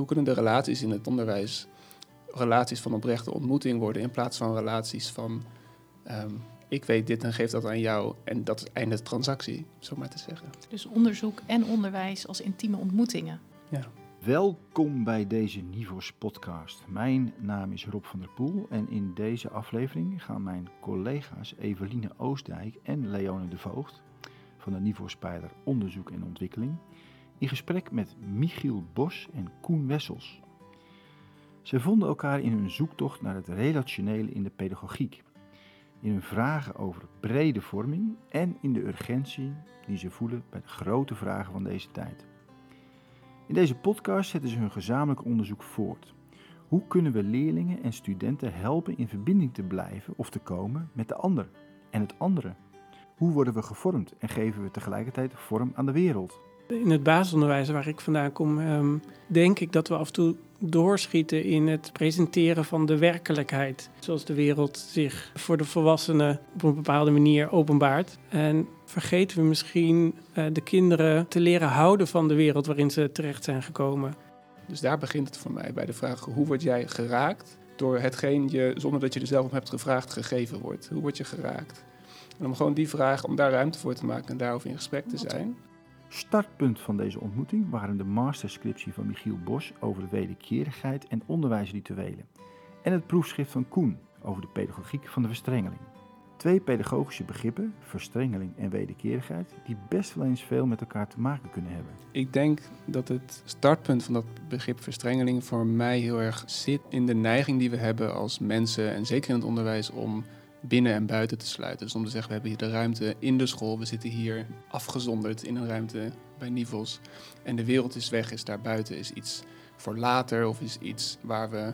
Hoe kunnen de relaties in het onderwijs relaties van oprechte ontmoeting worden in plaats van relaties van ehm, ik weet dit en geef dat aan jou en dat is einde transactie, zo maar te zeggen. Dus onderzoek en onderwijs als intieme ontmoetingen. Ja. Welkom bij deze Nivos podcast. Mijn naam is Rob van der Poel en in deze aflevering gaan mijn collega's Eveline Oostdijk en Leone de Voogd van de Nivos Pijler Onderzoek en Ontwikkeling in gesprek met Michiel Bos en Koen Wessels. Ze vonden elkaar in hun zoektocht naar het relationele in de pedagogiek, in hun vragen over brede vorming en in de urgentie die ze voelen bij de grote vragen van deze tijd. In deze podcast zetten ze hun gezamenlijk onderzoek voort. Hoe kunnen we leerlingen en studenten helpen in verbinding te blijven of te komen met de ander en het andere? Hoe worden we gevormd en geven we tegelijkertijd vorm aan de wereld? In het basisonderwijs waar ik vandaan kom, ehm, denk ik dat we af en toe doorschieten in het presenteren van de werkelijkheid. Zoals de wereld zich voor de volwassenen op een bepaalde manier openbaart. En vergeten we misschien uh, de kinderen te leren houden van de wereld waarin ze terecht zijn gekomen. Dus daar begint het voor mij bij de vraag: hoe word jij geraakt door hetgeen je, zonder dat je er zelf om hebt gevraagd, gegeven wordt? Hoe word je geraakt? En om gewoon die vraag, om daar ruimte voor te maken en daarover in gesprek te zijn. Startpunt van deze ontmoeting waren de masterscriptie van Michiel Bos over de wederkerigheid en onderwijsrituelen en het proefschrift van Koen over de pedagogiek van de verstrengeling. Twee pedagogische begrippen, verstrengeling en wederkerigheid, die best wel eens veel met elkaar te maken kunnen hebben. Ik denk dat het startpunt van dat begrip verstrengeling voor mij heel erg zit in de neiging die we hebben als mensen en zeker in het onderwijs om binnen en buiten te sluiten. Dus om te zeggen, we hebben hier de ruimte in de school, we zitten hier afgezonderd in een ruimte bij Nivels. En de wereld is weg, is daar buiten, is iets voor later of is iets waar we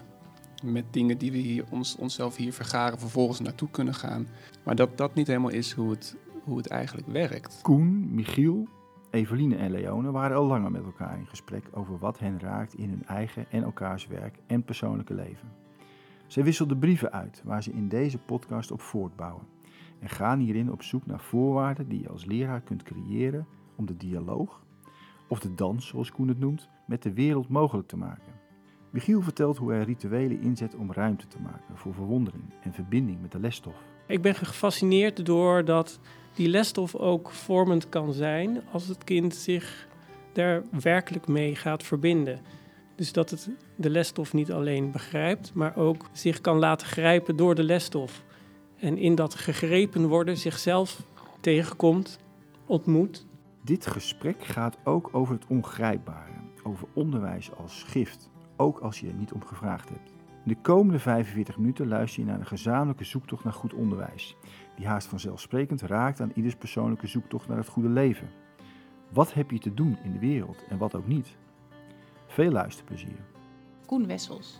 met dingen die we hier ons, onszelf hier vergaren vervolgens naartoe kunnen gaan. Maar dat dat niet helemaal is hoe het, hoe het eigenlijk werkt. Koen, Michiel, Eveline en Leone waren al langer met elkaar in gesprek over wat hen raakt in hun eigen en elkaars werk en persoonlijke leven. Zij wisselden brieven uit waar ze in deze podcast op voortbouwen en gaan hierin op zoek naar voorwaarden die je als leraar kunt creëren om de dialoog, of de dans zoals Koen het noemt, met de wereld mogelijk te maken. Michiel vertelt hoe hij rituelen inzet om ruimte te maken voor verwondering en verbinding met de lesstof. Ik ben gefascineerd door dat die lesstof ook vormend kan zijn als het kind zich daar werkelijk mee gaat verbinden. Dus dat het de lesstof niet alleen begrijpt, maar ook zich kan laten grijpen door de lesstof. En in dat gegrepen worden zichzelf tegenkomt, ontmoet. Dit gesprek gaat ook over het ongrijpbare, over onderwijs als gift, ook als je er niet om gevraagd hebt. De komende 45 minuten luister je naar een gezamenlijke zoektocht naar goed onderwijs, die haast vanzelfsprekend raakt aan ieders persoonlijke zoektocht naar het goede leven. Wat heb je te doen in de wereld en wat ook niet? Veel luisterplezier. Koen Wessels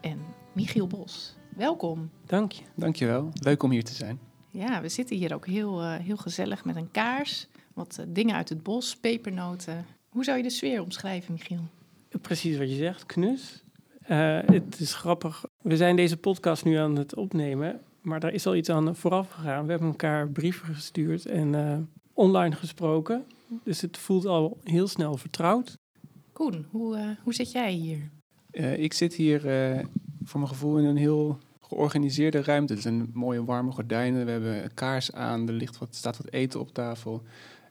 en Michiel Bos. Welkom. Dank je. Dank je wel. Leuk om hier te zijn. Ja, we zitten hier ook heel, uh, heel gezellig met een kaars, wat uh, dingen uit het bos, pepernoten. Hoe zou je de sfeer omschrijven, Michiel? Precies wat je zegt, knus. Uh, het is grappig. We zijn deze podcast nu aan het opnemen, maar daar is al iets aan vooraf gegaan. We hebben elkaar brieven gestuurd en online gesproken. Dus het voelt al heel snel vertrouwd. Koen, hoe, uh, hoe zit jij hier? Uh, ik zit hier uh, voor mijn gevoel in een heel georganiseerde ruimte. Er zijn mooie warme gordijnen, we hebben een kaars aan, er ligt wat, staat wat eten op tafel.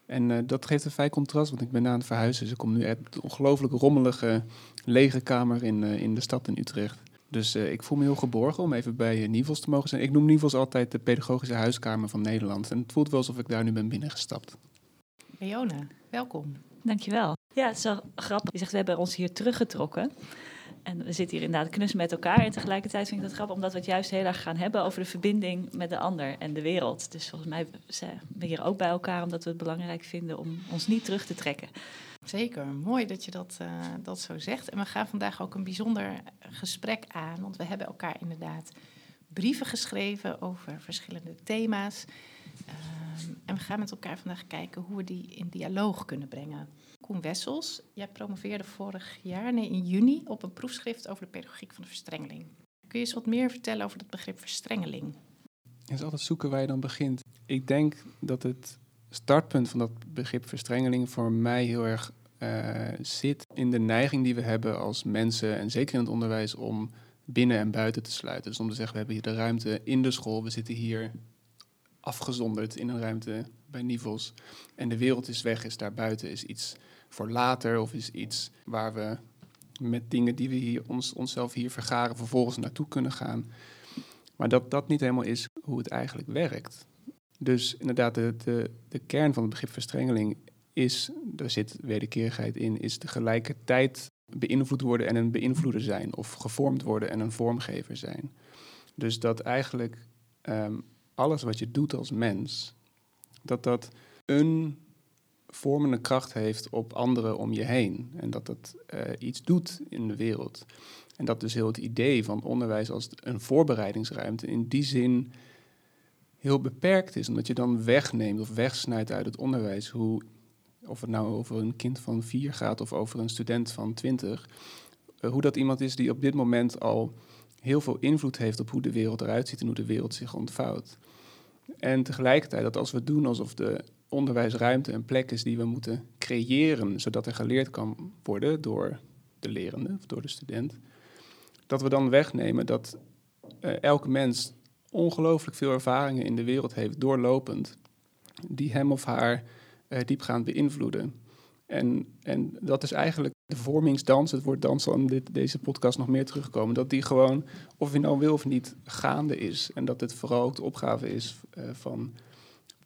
En dat geeft een fijn contrast, want ik ben aan het verhuizen. Dus ik kom nu uit een ongelooflijk rommelige, lege kamer in, in de stad in Utrecht. Dus ik voel me heel geborgen om even bij Nivels te mogen zijn. Ik noem Nivels altijd de pedagogische huiskamer van Nederland. En het voelt wel alsof ik daar nu ben binnengestapt. Leona, welkom. Dankjewel. Ja, het is wel grappig. Je zegt, we hebben ons hier teruggetrokken. En we zitten hier inderdaad knus met elkaar. En tegelijkertijd vind ik dat grappig, omdat we het juist heel erg gaan hebben over de verbinding met de ander en de wereld. Dus volgens mij zijn we hier ook bij elkaar, omdat we het belangrijk vinden om ons niet terug te trekken. Zeker, mooi dat je dat, uh, dat zo zegt. En we gaan vandaag ook een bijzonder gesprek aan, want we hebben elkaar inderdaad brieven geschreven over verschillende thema's. Um, en we gaan met elkaar vandaag kijken hoe we die in dialoog kunnen brengen. Koen Wessels, jij promoveerde vorig jaar, nee in juni, op een proefschrift over de pedagogiek van de verstrengeling. Kun je eens wat meer vertellen over dat begrip verstrengeling? Het is altijd zoeken waar je dan begint. Ik denk dat het startpunt van dat begrip verstrengeling voor mij heel erg uh, zit in de neiging die we hebben als mensen, en zeker in het onderwijs, om binnen en buiten te sluiten. Dus om te zeggen, we hebben hier de ruimte in de school, we zitten hier afgezonderd in een ruimte bij Nivels. En de wereld is weg, is daar buiten, is iets voor later of is iets waar we met dingen die we hier ons, onszelf hier vergaren vervolgens naartoe kunnen gaan. Maar dat dat niet helemaal is hoe het eigenlijk werkt. Dus inderdaad, de, de, de kern van het begrip verstrengeling is, daar zit wederkerigheid in, is tegelijkertijd beïnvloed worden en een beïnvloeder zijn, of gevormd worden en een vormgever zijn. Dus dat eigenlijk um, alles wat je doet als mens, dat dat een vormende kracht heeft op anderen om je heen. En dat dat uh, iets doet in de wereld. En dat dus heel het idee van onderwijs als een voorbereidingsruimte in die zin heel beperkt is. Omdat je dan wegneemt of wegsnijdt uit het onderwijs hoe, of het nou over een kind van vier gaat of over een student van twintig, uh, hoe dat iemand is die op dit moment al heel veel invloed heeft op hoe de wereld eruit ziet en hoe de wereld zich ontvouwt. En tegelijkertijd dat als we doen alsof de onderwijsruimte een plek is die we moeten creëren, zodat er geleerd kan worden door de lerende of door de student, dat we dan wegnemen dat uh, elke mens ongelooflijk veel ervaringen in de wereld heeft, doorlopend, die hem of haar uh, diepgaand beïnvloeden. En, en dat is eigenlijk de vormingsdans, het woord dans zal in dit, deze podcast nog meer terugkomen, dat die gewoon, of je nou wil of niet, gaande is. En dat het vooral ook de opgave is uh, van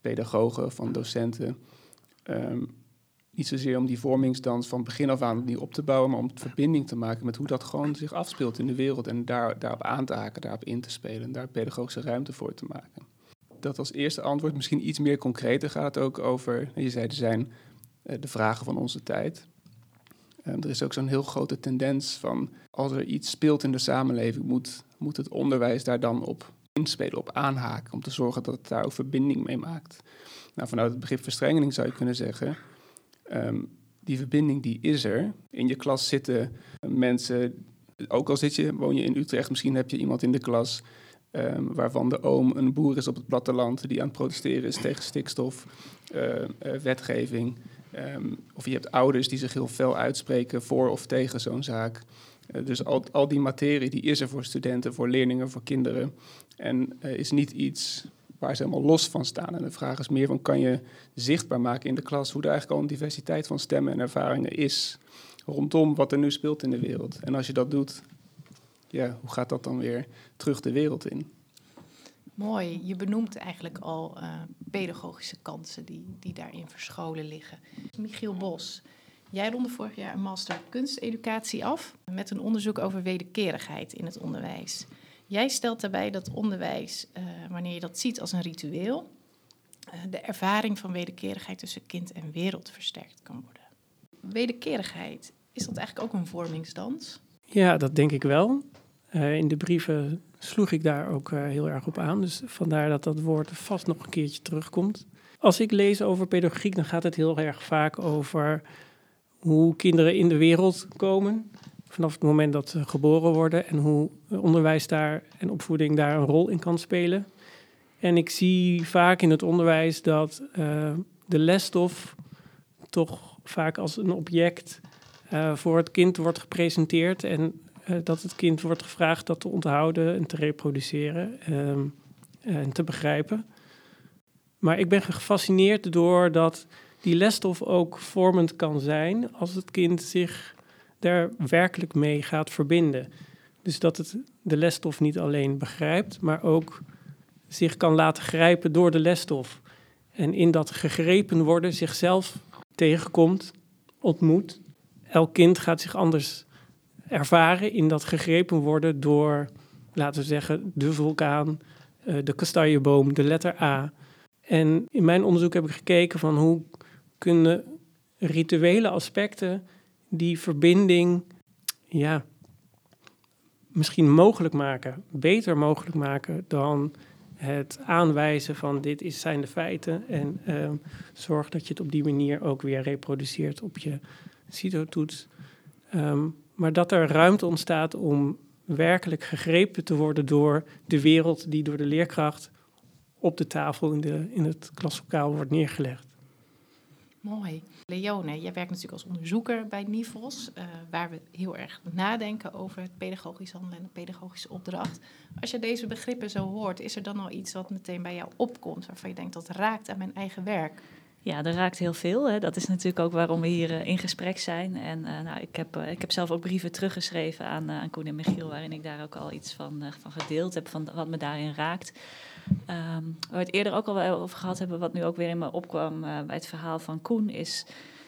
pedagogen, van docenten. Um, niet zozeer om die vormingsdans van begin af aan opnieuw op te bouwen, maar om verbinding te maken met hoe dat gewoon zich afspeelt in de wereld en daar, daarop aan te haken, daarop in te spelen en daar pedagogische ruimte voor te maken. Dat als eerste antwoord misschien iets meer concreter gaat ook over, je zei er zijn uh, de vragen van onze tijd. Um, er is ook zo'n heel grote tendens van als er iets speelt in de samenleving, moet, moet het onderwijs daar dan op inspelen, op aanhaken, om te zorgen dat het daar ook verbinding mee maakt. Nou, vanuit het begrip verstrengeling zou je kunnen zeggen, um, die verbinding die is er. In je klas zitten mensen, ook al zit je, woon je in Utrecht, misschien heb je iemand in de klas um, waarvan de oom een boer is op het platteland die aan het protesteren is tegen stikstofwetgeving. Uh, uh, um, of je hebt ouders die zich heel fel uitspreken voor of tegen zo'n zaak. Uh, dus al, al die materie die is er voor studenten, voor leerlingen, voor kinderen. En uh, is niet iets waar ze helemaal los van staan. En de vraag is meer van, kan je zichtbaar maken in de klas hoe er eigenlijk al een diversiteit van stemmen en ervaringen is rondom wat er nu speelt in de wereld. En als je dat doet, ja, hoe gaat dat dan weer terug de wereld in? Mooi, je benoemt eigenlijk al uh, pedagogische kansen die, die daarin verscholen liggen. Michiel Bos, jij ronde vorig jaar een master kunsteducatie af met een onderzoek over wederkerigheid in het onderwijs. Jij stelt daarbij dat onderwijs, uh, wanneer je dat ziet als een ritueel, uh, de ervaring van wederkerigheid tussen kind en wereld versterkt kan worden. Wederkerigheid, is dat eigenlijk ook een vormingsdans? Ja, dat denk ik wel. Uh, in de brieven sloeg ik daar ook heel erg op aan. Dus vandaar dat dat woord vast nog een keertje terugkomt. Als ik lees over pedagogiek, dan gaat het heel erg vaak over hoe kinderen in de wereld komen vanaf het moment dat ze geboren worden en hoe onderwijs daar en opvoeding daar een rol in kan spelen. En ik zie vaak in het onderwijs dat uh, de lesstof toch vaak als een object uh, voor het kind wordt gepresenteerd en uh, dat het kind wordt gevraagd dat te onthouden en te reproduceren ehm, en te begrijpen. Maar ik ben gefascineerd door dat die lesstof ook vormend kan zijn als het kind zich daar werkelijk mee gaat verbinden. Dus dat het de lesstof niet alleen begrijpt, maar ook zich kan laten grijpen door de lesstof. En in dat gegrepen worden zichzelf tegenkomt, ontmoet. Elk kind gaat zich anders ervaren in dat gegrepen worden door, laten we zeggen, de vulkaan, eh, de kastanjeboom, de letter A. En in mijn onderzoek heb ik gekeken van hoe kunnen rituele aspecten die verbinding ja, misschien mogelijk maken, beter mogelijk maken dan het aanwijzen van dit is, zijn de feiten en uh, zorg dat je het op die manier ook weer reproduceert op je CITO-toets. Um, maar dat er ruimte ontstaat om werkelijk gegrepen te worden door de wereld die door de leerkracht op de tafel in, de, in het klaslokaal wordt neergelegd. Mooi. Leone, jij werkt natuurlijk als onderzoeker bij NIVOS, uh, waar we heel erg nadenken over het pedagogisch handelen en de pedagogische opdracht. Als je deze begrippen zo hoort, is er dan al iets wat meteen bij jou opkomt, waarvan je denkt dat raakt aan mijn eigen werk? Ja, er raakt heel veel. Hè. Dat is natuurlijk ook waarom we hier uh, in gesprek zijn. En uh, nou, ik, heb, ik heb zelf ook brieven teruggeschreven aan, aan Koen en Michiel, waarin ik daar ook al iets van, van gedeeld heb, van wat me daarin raakt. Um, waar we het eerder ook al over gehad hebben, wat nu ook weer in me opkwam bij het verhaal van Koen, is,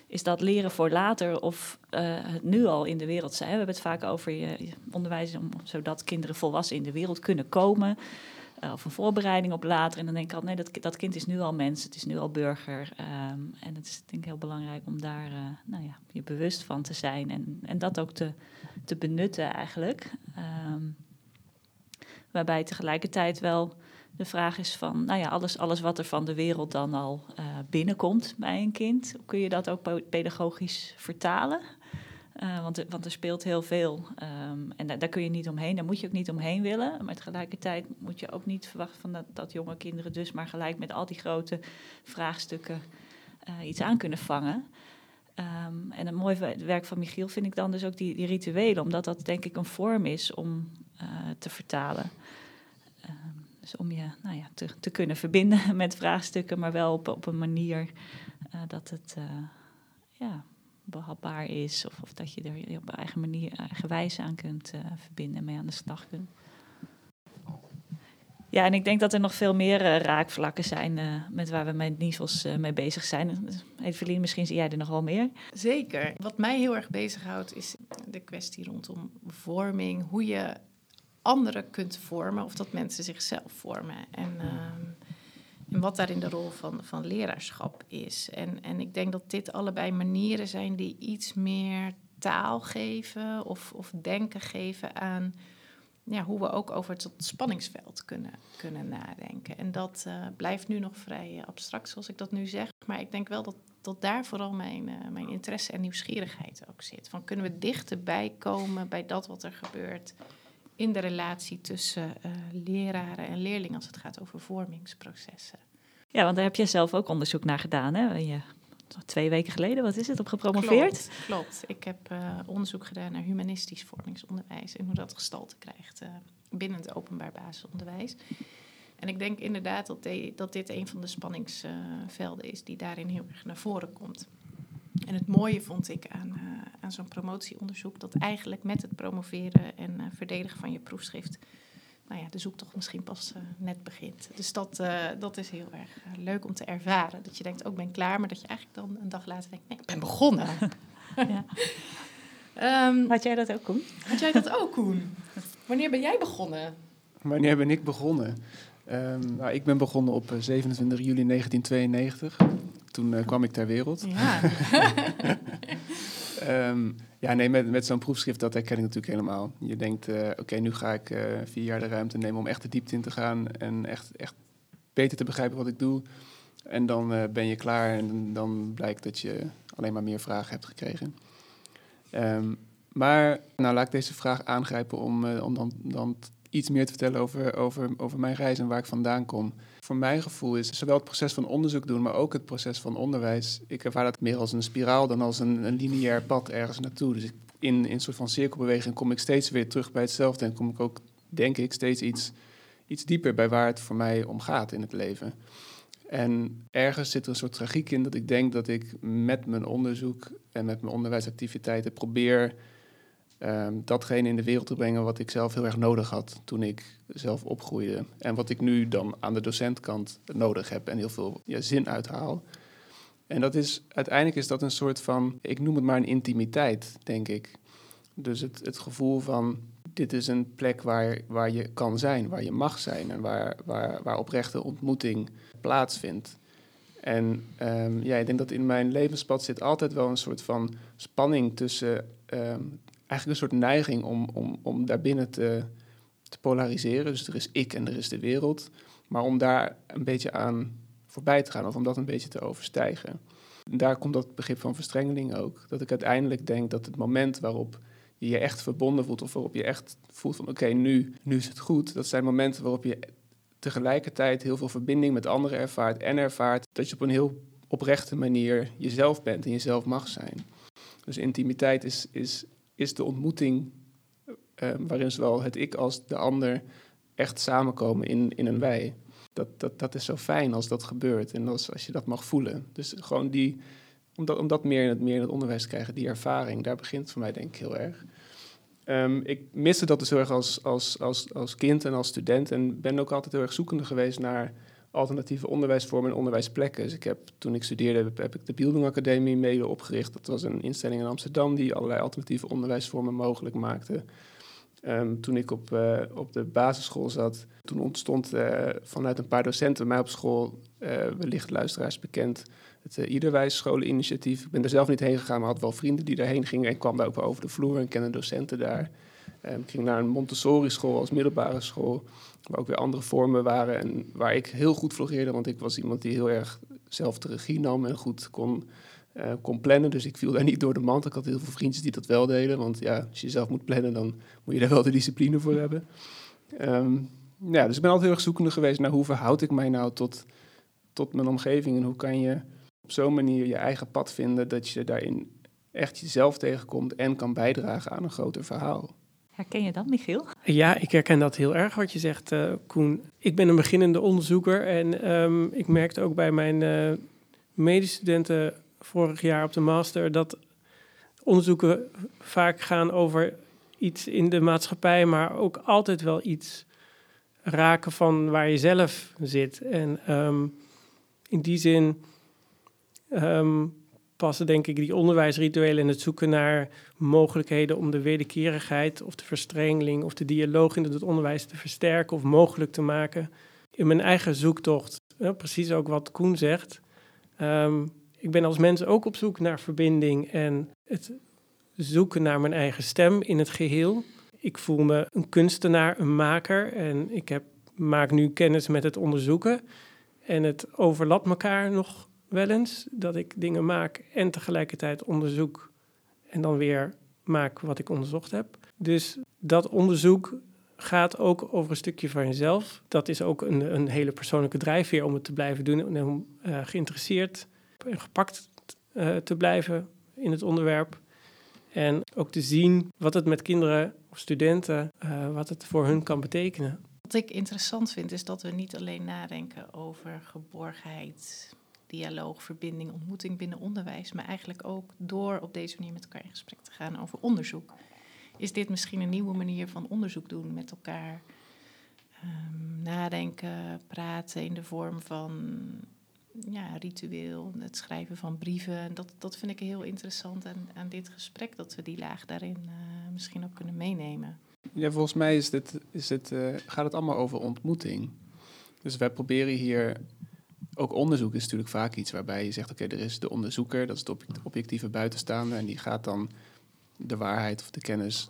is dat leren voor later of het nu al in de wereld zijn. We hebben het vaak over je, onderwijs, om, zodat kinderen volwassen in de wereld kunnen komen. Uh, of een voorbereiding op later. En dan denk ik altijd, nee, dat, dat kind is nu al mens, het is nu al burger. Um, en het is denk ik heel belangrijk om daar nou ja, je bewust van te zijn en, en dat ook te, te benutten eigenlijk. Um, waarbij tegelijkertijd wel de vraag is van, nou ja, alles, alles wat er van de wereld dan al uh, binnenkomt bij een kind, kun je dat ook pedagogisch vertalen? Uh, want, want, er speelt heel veel. Um, en da daar kun je niet omheen. Daar moet je ook niet omheen willen. Maar tegelijkertijd moet je ook niet verwachten van dat, dat jonge kinderen dus maar gelijk met al die grote vraagstukken uh, iets aan kunnen vangen. Um, en een mooi werk van Michiel vind ik dan dus ook die, die rituelen, omdat dat denk ik een vorm is om te vertalen. Dus om je nou ja, te, te, kunnen verbinden met vraagstukken, maar wel op, op een manier dat het ja, behapbaar is. Of, of dat je er op eigen manier, eigen wijze aan kunt uh, verbinden en mee aan de slag kunt. Ja, en ik denk dat er nog veel meer raakvlakken zijn met waar we met NIVOS mee bezig zijn. Evelien, misschien zie jij er nog wel meer. Zeker. Wat mij heel erg bezighoudt is de kwestie rondom vorming. Hoe je anderen kunt vormen of dat mensen zichzelf vormen. En ehm, en wat daarin de rol van, van leraarschap is. En, en ik denk dat dit allebei manieren zijn die iets meer taal geven of, of denken geven aan ja, hoe we ook over het spanningsveld kunnen, kunnen nadenken. En dat uh, blijft nu nog vrij abstract, zoals ik dat nu zeg. Maar ik denk wel dat, dat daar vooral mijn, uh, mijn interesse en nieuwsgierigheid ook zit. Van kunnen we dichterbij komen bij dat wat er gebeurt in de relatie tussen uh, leraren en leerlingen als het gaat over vormingsprocessen. Ja, want daar heb je zelf ook onderzoek naar gedaan, hè? Je, twee weken geleden, wat is het, op gepromoveerd? Klopt, klopt. ik heb uh, onderzoek gedaan naar humanistisch vormingsonderwijs en hoe dat gestalte krijgt uh, binnen het openbaar basisonderwijs. En ik denk inderdaad dat, de, dat dit een van de spanningsvelden is die daarin heel erg naar voren komt. En het mooie vond ik aan, uh, aan zo'n promotieonderzoek dat eigenlijk met het promoveren en uh, verdedigen van je proefschrift, nou ja, de zoektocht misschien pas uh, net begint. Dus dat, dat is heel erg leuk om te ervaren. Dat je denkt, ook oh, ben klaar, maar dat je eigenlijk dan een dag later denkt, nee, ik ben begonnen. ja. um, had jij dat ook, Koen? Had jij dat ook, Koen? Wanneer ben jij begonnen? Wanneer ben ik begonnen? Um, nou, ik ben begonnen op 27 juli 1992. Toen uh, kwam ik ter wereld. Ja, um, ja nee, met, met zo'n proefschrift, dat herken ik natuurlijk helemaal. Je denkt, uh, oké, okay, nu ga ik uh, vier jaar de ruimte nemen om echt de diepte in te gaan en echt, echt beter te begrijpen wat ik doe. En dan ben je klaar en dan blijkt dat je alleen maar meer vragen hebt gekregen. Um, maar nou, laat ik deze vraag aangrijpen om, om dan, dan iets meer te vertellen over, over, over mijn reis en waar ik vandaan kom. Voor mijn gevoel is zowel het proces van onderzoek doen, maar ook het proces van onderwijs. Ik ervaar dat meer als een spiraal dan als een, een lineair pad ergens naartoe. Dus in, in een soort van cirkelbeweging kom ik steeds weer terug bij hetzelfde en kom ik ook, denk ik, steeds iets, iets dieper bij waar het voor mij om gaat in het leven. En ergens zit er een soort tragiek in dat ik denk dat ik met mijn onderzoek en met mijn onderwijsactiviteiten probeer um, datgene in de wereld te brengen wat ik zelf heel erg nodig had toen ik zelf opgroeide. En wat ik nu dan aan de docentkant nodig heb en heel veel ja, zin uithaal. En dat is, uiteindelijk is dat een soort van, ik noem het maar een intimiteit, denk ik. Dus het, het gevoel van, dit is een plek waar, waar je kan zijn, waar je mag zijn en waar, waar, waar oprechte ontmoeting plaatsvindt. En um, ja, ik denk dat in mijn levenspad zit altijd wel een soort van spanning tussen um, eigenlijk een soort neiging om, om, om daarbinnen te, te polariseren. Dus er is ik en er is de wereld. Maar om daar een beetje aan voorbij te gaan of om dat een beetje te overstijgen. En daar komt dat begrip van verstrengeling ook. Dat ik uiteindelijk denk dat het moment waarop je je echt verbonden voelt of waarop je echt voelt van oké, nu, nu is het goed. Dat zijn momenten waarop je tegelijkertijd heel veel verbinding met anderen ervaart en ervaart dat je op een heel oprechte manier jezelf bent en jezelf mag zijn. Dus intimiteit is, is, is de ontmoeting uh, waarin zowel het ik als de ander echt samenkomen in, in een wij. Dat, dat, dat is zo fijn als dat gebeurt en als, als je dat mag voelen. Dus gewoon die, om dat, om dat meer, in het, meer in het onderwijs te krijgen, die ervaring, daar begint voor mij denk ik heel erg. Um, ik miste dat dus heel erg als, als, als, als kind en als student en ben ook altijd heel erg zoekende geweest naar alternatieve onderwijsvormen en onderwijsplekken. Dus ik heb, toen ik studeerde, heb, ik de Bildung Academie mede opgericht. Dat was een instelling in Amsterdam die allerlei alternatieve onderwijsvormen mogelijk maakte. Um, toen ik op, uh, op de basisschool zat, toen ontstond uh, vanuit een paar docenten mij op school, uh, wellicht luisteraars bekend, het Iederwijs scholeninitiatief. Ik ben er zelf niet heen gegaan, maar had wel vrienden die daarheen gingen en kwam daar ook wel over de vloer en kende docenten daar. Um, ik ging naar een Montessori school als middelbare school, waar ook weer andere vormen waren en waar ik heel goed floreerde, want ik was iemand die heel erg zelf de regie nam en goed kon uh, kon plannen. Dus ik viel daar niet door de mand. Ik had heel veel vriendjes die dat wel deden. Want ja, als je zelf moet plannen, dan moet je daar wel de discipline voor hebben. Um, ja, dus ik ben altijd heel erg zoekende geweest naar hoe verhoud ik mij nou tot, tot mijn omgeving. En hoe kan je op zo'n manier je eigen pad vinden dat je daarin echt jezelf tegenkomt en kan bijdragen aan een groter verhaal. Herken je dat, Michiel? Ja, ik herken dat heel erg wat je zegt, uh, Koen. Ik ben een beginnende onderzoeker en um, ik merkte ook bij mijn uh, medestudenten vorig jaar op de master dat onderzoeken vaak gaan over iets in de maatschappij, maar ook altijd wel iets raken van waar je zelf zit. En um, in die zin um, passen denk ik die onderwijsrituelen en het zoeken naar mogelijkheden om de wederkerigheid of de verstrengeling of de dialoog in het onderwijs te versterken of mogelijk te maken. In mijn eigen zoektocht, precies ook wat Koen zegt. Um, ik ben als mens ook op zoek naar verbinding en het zoeken naar mijn eigen stem in het geheel. Ik voel me een kunstenaar, een maker en ik heb, maak nu kennis met het onderzoeken. En het overlapt elkaar nog wel eens dat ik dingen maak en tegelijkertijd onderzoek en dan weer maak wat ik onderzocht heb. Dus dat onderzoek gaat ook over een stukje van jezelf. Dat is ook een, een hele persoonlijke drijfveer om het te blijven doen en om uh, geïnteresseerd en gepakt uh, te blijven in het onderwerp. En ook te zien wat het met kinderen of studenten, uh, wat het voor hun kan betekenen. Wat ik interessant vind, is dat we niet alleen nadenken over geborgenheid, dialoog, verbinding, ontmoeting binnen onderwijs, maar eigenlijk ook door op deze manier met elkaar in gesprek te gaan over onderzoek. Is dit misschien een nieuwe manier van onderzoek doen met elkaar? Um, nadenken, praten in de vorm van ja, ritueel, het schrijven van brieven. Dat, dat vind ik heel interessant aan, aan dit gesprek, dat we die laag daarin uh, misschien ook kunnen meenemen. Ja, volgens mij is dit, is dit, uh, gaat het allemaal over ontmoeting. Dus wij proberen hier, ook onderzoek is natuurlijk vaak iets waarbij je zegt, oké, er is de onderzoeker, dat is de objectieve buitenstaander, en die gaat dan de waarheid of de kennis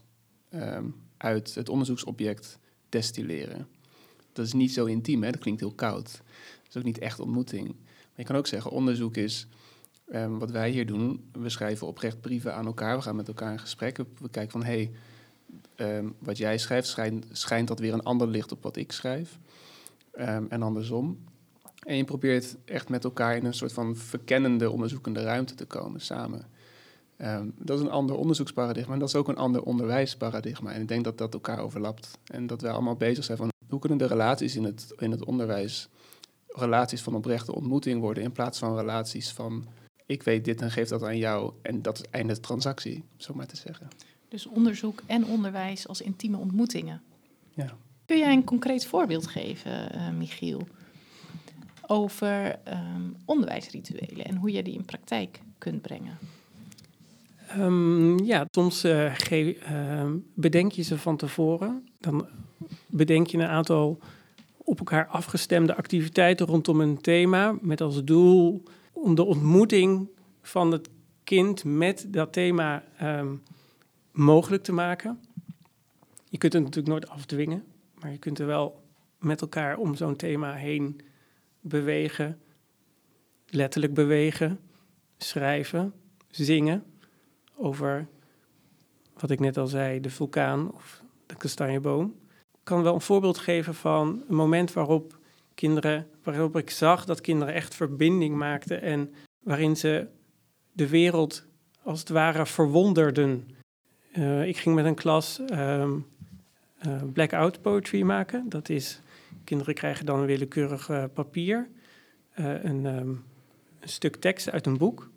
um, uit het onderzoeksobject destilleren. Dat is niet zo intiem, hè? dat klinkt heel koud. Dat is ook niet echt ontmoeting. Je kan ook zeggen, onderzoek is um, wat wij hier doen. We schrijven oprecht brieven aan elkaar. We gaan met elkaar in gesprek. We kijken van, hé, hey, um, wat jij schrijft, schijnt, schijnt dat weer een ander licht op wat ik schrijf. En andersom. En je probeert echt met elkaar in een soort van verkennende, onderzoekende ruimte te komen samen. Um, dat is een ander onderzoeksparadigma en dat is ook een ander onderwijsparadigma. En ik denk dat dat elkaar overlapt. En dat wij allemaal bezig zijn van hoe kunnen de relaties in het, in het onderwijs relaties van oprechte ontmoeting worden in plaats van relaties van ik weet dit en geef dat aan jou en dat is einde transactie, zo maar te zeggen. Dus onderzoek en onderwijs als intieme ontmoetingen. Ja. Kun jij een concreet voorbeeld geven, uh, Michiel, over um, onderwijsrituelen en hoe je die in praktijk kunt brengen? Um, ja, soms uh, bedenk je ze van tevoren. Dan bedenk je een aantal op elkaar afgestemde activiteiten rondom een thema met als doel om de ontmoeting van het kind met dat thema mogelijk te maken. Je kunt het natuurlijk nooit afdwingen, maar je kunt er wel met elkaar om zo'n thema heen bewegen, letterlijk bewegen, schrijven, zingen over wat ik net al zei, de vulkaan of de kastanjeboom kan wel een voorbeeld geven van een moment waarop kinderen, waarop ik zag dat kinderen echt verbinding maakten en waarin ze de wereld als het ware verwonderden. Uh, ik ging met een klas um, uh, blackout poetry maken. Dat is, kinderen krijgen dan een willekeurig papier, een, een, stuk tekst uit een boek.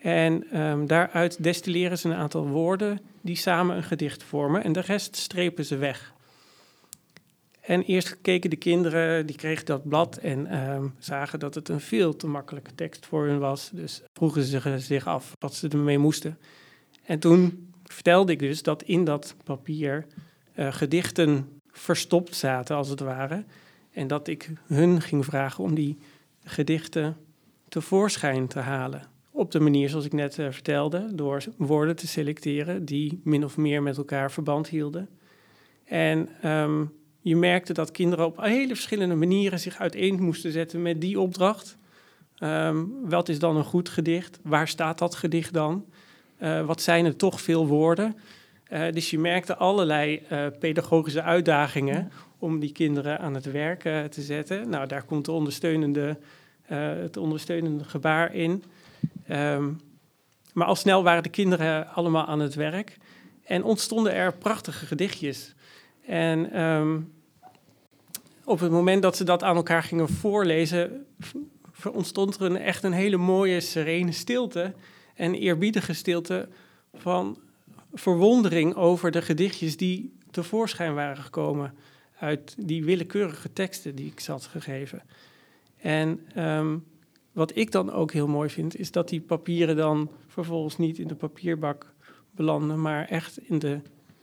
En um, daaruit destilleren ze een aantal woorden die samen een gedicht vormen. En de rest strepen ze weg. En eerst keken de kinderen, die kregen dat blad en um, zagen dat het een veel te makkelijke tekst voor hun was. Dus vroegen ze zich af wat ze ermee moesten. En toen vertelde ik dus dat in dat papier uh, gedichten verstopt zaten, als het ware. En dat ik hun ging vragen om die gedichten tevoorschijn te halen. Op de manier zoals ik net uh, vertelde, door woorden te selecteren die min of meer met elkaar verband hielden. En um, je merkte dat kinderen op hele verschillende manieren zich uiteen moesten zetten met die opdracht. Um, wat is dan een goed gedicht? Waar staat dat gedicht dan? Uh, wat zijn er toch veel woorden? Uh, dus je merkte allerlei uh, pedagogische uitdagingen om die kinderen aan het werk te zetten. Nou, daar komt de ondersteunende, het ondersteunende gebaar in. Um, maar al snel waren de kinderen allemaal aan het werk en ontstonden er prachtige gedichtjes. En um, op het moment dat ze dat aan elkaar gingen voorlezen, ontstond er een, echt een hele mooie, serene stilte en eerbiedige stilte van verwondering over de gedichtjes die tevoorschijn waren gekomen uit die willekeurige teksten die ik zat gegeven. En um, wat ik dan ook heel mooi vind, is dat die papieren dan vervolgens niet in de papierbak belanden, maar echt in de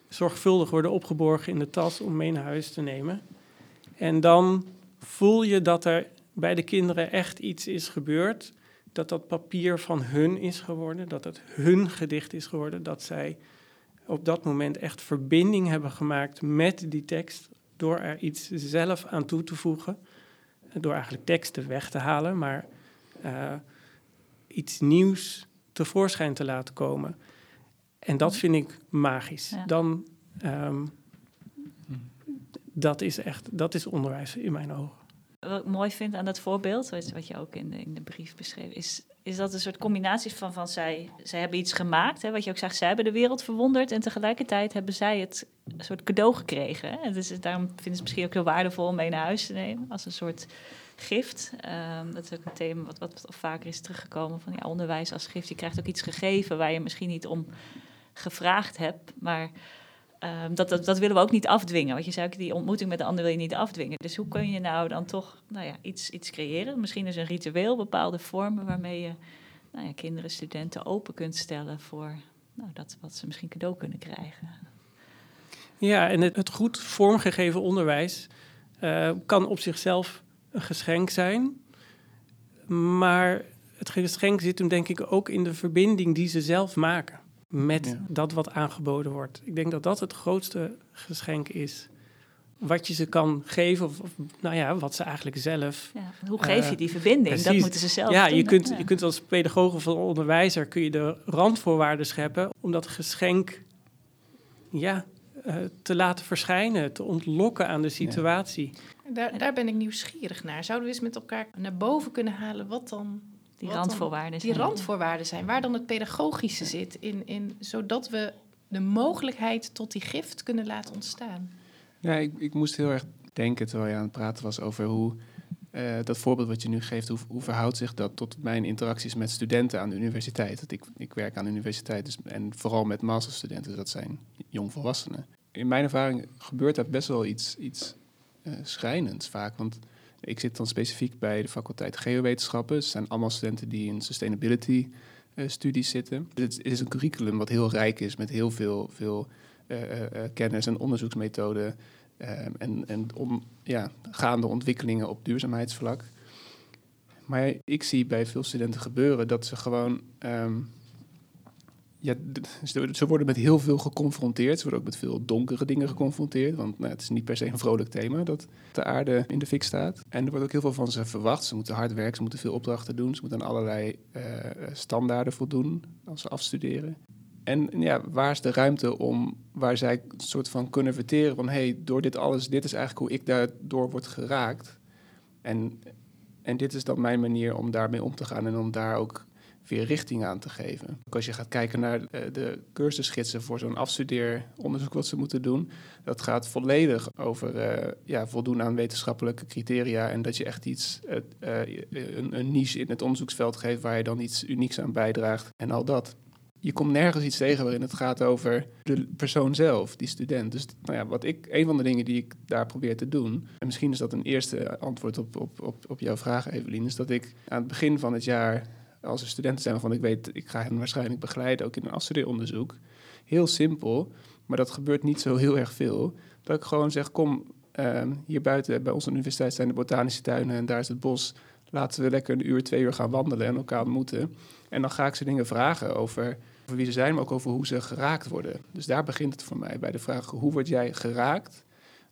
zorgvuldig worden opgeborgen in de tas om mee naar huis te nemen. En dan voel je dat er bij de kinderen echt iets is gebeurd. Dat dat papier van hun is geworden, dat het hun gedicht is geworden, dat zij op dat moment echt verbinding hebben gemaakt met die tekst door er iets zelf aan toe te voegen. Door eigenlijk teksten weg te halen, maar uh, iets nieuws tevoorschijn te laten komen. En dat vind ik magisch. Dan, um, dat is echt, dat is onderwijs in mijn ogen. Wat ik mooi vind aan dat voorbeeld, wat je ook in de, in de brief beschreef, is, is dat een soort combinatie van, van zij, zij hebben iets gemaakt, hè, wat je ook zegt, zij hebben de wereld verwonderd en tegelijkertijd hebben zij het een soort cadeau gekregen. Hè. Dus daarom vinden ze het misschien ook heel waardevol om mee naar huis te nemen, als een soort gift. Um, dat is ook een thema wat, wat vaker is teruggekomen van ja, onderwijs als gift. Je krijgt ook iets gegeven waar je misschien niet om gevraagd hebt, maar um, dat, dat, willen we ook niet afdwingen. Want je zei ook, die ontmoeting met de ander wil je niet afdwingen. Dus hoe kun je nou dan toch nou ja, iets, iets creëren? Misschien is een ritueel, bepaalde vormen waarmee je nou ja, kinderen, studenten open kunt stellen voor nou, dat wat ze misschien cadeau kunnen krijgen. Ja, en het, het goed vormgegeven onderwijs uh, kan op zichzelf een geschenk zijn. Maar het geschenk zit hem denk ik ook in de verbinding die ze zelf maken met dat wat aangeboden wordt. Ik denk dat dat het grootste geschenk is. Wat je ze kan geven, of, of nou ja, wat ze eigenlijk zelf. Ja, hoe geef je eh, die verbinding? dat moeten ze zelf ja, doen. Je kunt, je kunt als pedagoog of onderwijzer kun je de randvoorwaarden scheppen om dat geschenk ja, uh, te laten verschijnen, te ontlokken aan de situatie. Daar, daar ben ik nieuwsgierig naar. Zouden we eens met elkaar naar boven kunnen halen wat dan die randvoorwaarden zijn. Die randvoorwaarden zijn, waar dan het pedagogische zit, in, in, zodat we de mogelijkheid tot die gift kunnen laten ontstaan. Ja, ik, ik moest heel erg denken terwijl je aan het praten was over hoe uh, dat voorbeeld wat je nu geeft, hoe, hoe, verhoudt zich dat tot mijn interacties met studenten aan de universiteit? Dat ik, ik werk aan de universiteit dus, en vooral met masterstudenten, dat zijn jongvolwassenen. In mijn ervaring gebeurt daar best wel iets, iets uh, schrijnends vaak, want ik zit dan specifiek bij de faculteit Geowetenschappen. Het zijn allemaal studenten die in sustainability uh, studies zitten. Het is een curriculum wat heel rijk is met heel veel, veel uh, uh, kennis en onderzoeksmethoden. en en om, ja, gaande ontwikkelingen op duurzaamheidsvlak. Maar ik zie bij veel studenten gebeuren dat ze gewoon um, ja, ze worden met heel veel geconfronteerd. Ze worden ook met veel donkere dingen geconfronteerd. Want nou, het is niet per se een vrolijk thema dat de aarde in de fik staat. En er wordt ook heel veel van ze verwacht. Ze moeten hard werken, ze moeten veel opdrachten doen. Ze moeten aan allerlei uh, standaarden voldoen als ze afstuderen. En ja, waar is de ruimte om waar zij een soort van kunnen verteren van... hé, hey, door dit alles, dit is eigenlijk hoe ik daardoor word geraakt. En, en dit is dan mijn manier om daarmee om te gaan en om daar ook weer richting aan te geven. Ook als je gaat kijken naar eh, de cursusgidsen voor zo'n afstudeeronderzoek wat ze moeten doen, dat gaat volledig over uh, ja, voldoen aan wetenschappelijke criteria en dat je echt iets, uh, een, een niche in het onderzoeksveld geeft waar je dan iets unieks aan bijdraagt en al dat je komt nergens iets tegen waarin het gaat over de persoon zelf, die student. Dus nou ja, wat ik, een van de dingen die ik daar probeer te doen, en misschien is dat een eerste antwoord op, op, op, op jouw vraag, Evelien, is dat ik aan het begin van het jaar, als er studenten zijn waarvan ik weet, ik ga hen waarschijnlijk begeleiden, ook in een afstudeeronderzoek, heel simpel, maar dat gebeurt niet zo heel erg veel, dat ik gewoon zeg, kom, uh, hier buiten bij onze universiteit zijn de botanische tuinen en daar is het bos. Laten we lekker een uur, twee uur gaan wandelen en elkaar ontmoeten. En dan ga ik ze dingen vragen over, over wie ze zijn, maar ook over hoe ze geraakt worden. Dus daar begint het voor mij bij de vraag: hoe word jij geraakt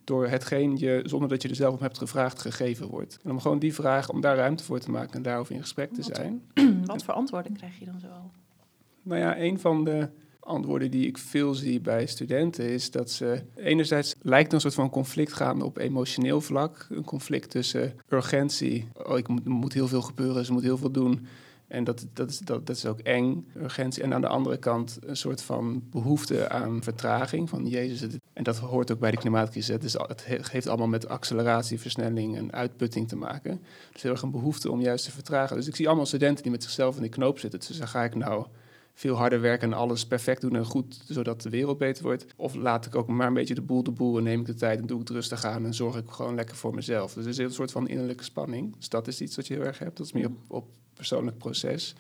door hetgeen je, zonder dat je er zelf om hebt gevraagd, gegeven wordt? En om gewoon die vraag, om daar ruimte voor te maken en daarover in gesprek te zijn. Wat voor antwoorden krijg je dan zo? Nou ja, een van de antwoorden die ik veel zie bij studenten is dat ze enerzijds lijkt een soort van conflict gaan op emotioneel vlak. Een conflict tussen urgentie, oh, ik moet, moet heel veel gebeuren, ze moet heel veel doen. En dat, dat, is, dat, dat is ook eng, urgentie. En aan de andere kant een soort van behoefte aan vertraging. Van Jezus, het, en dat hoort ook bij de klimaatcrisis. Dus het heeft allemaal met acceleratie, versnelling en uitputting te maken. Dus heel erg een behoefte om juist te vertragen. Dus ik zie allemaal studenten die met zichzelf in de knoop zitten. Dus dan ga ik nou veel harder werken en alles perfect doen en goed, zodat de wereld beter wordt. Of laat ik ook maar een beetje de boel de boel en neem ik de tijd en doe ik het rustig aan en zorg ik gewoon lekker voor mezelf. Dus er is een soort van innerlijke spanning. Dus dat is iets wat je heel erg hebt. Dat is meer op, op persoonlijk proces.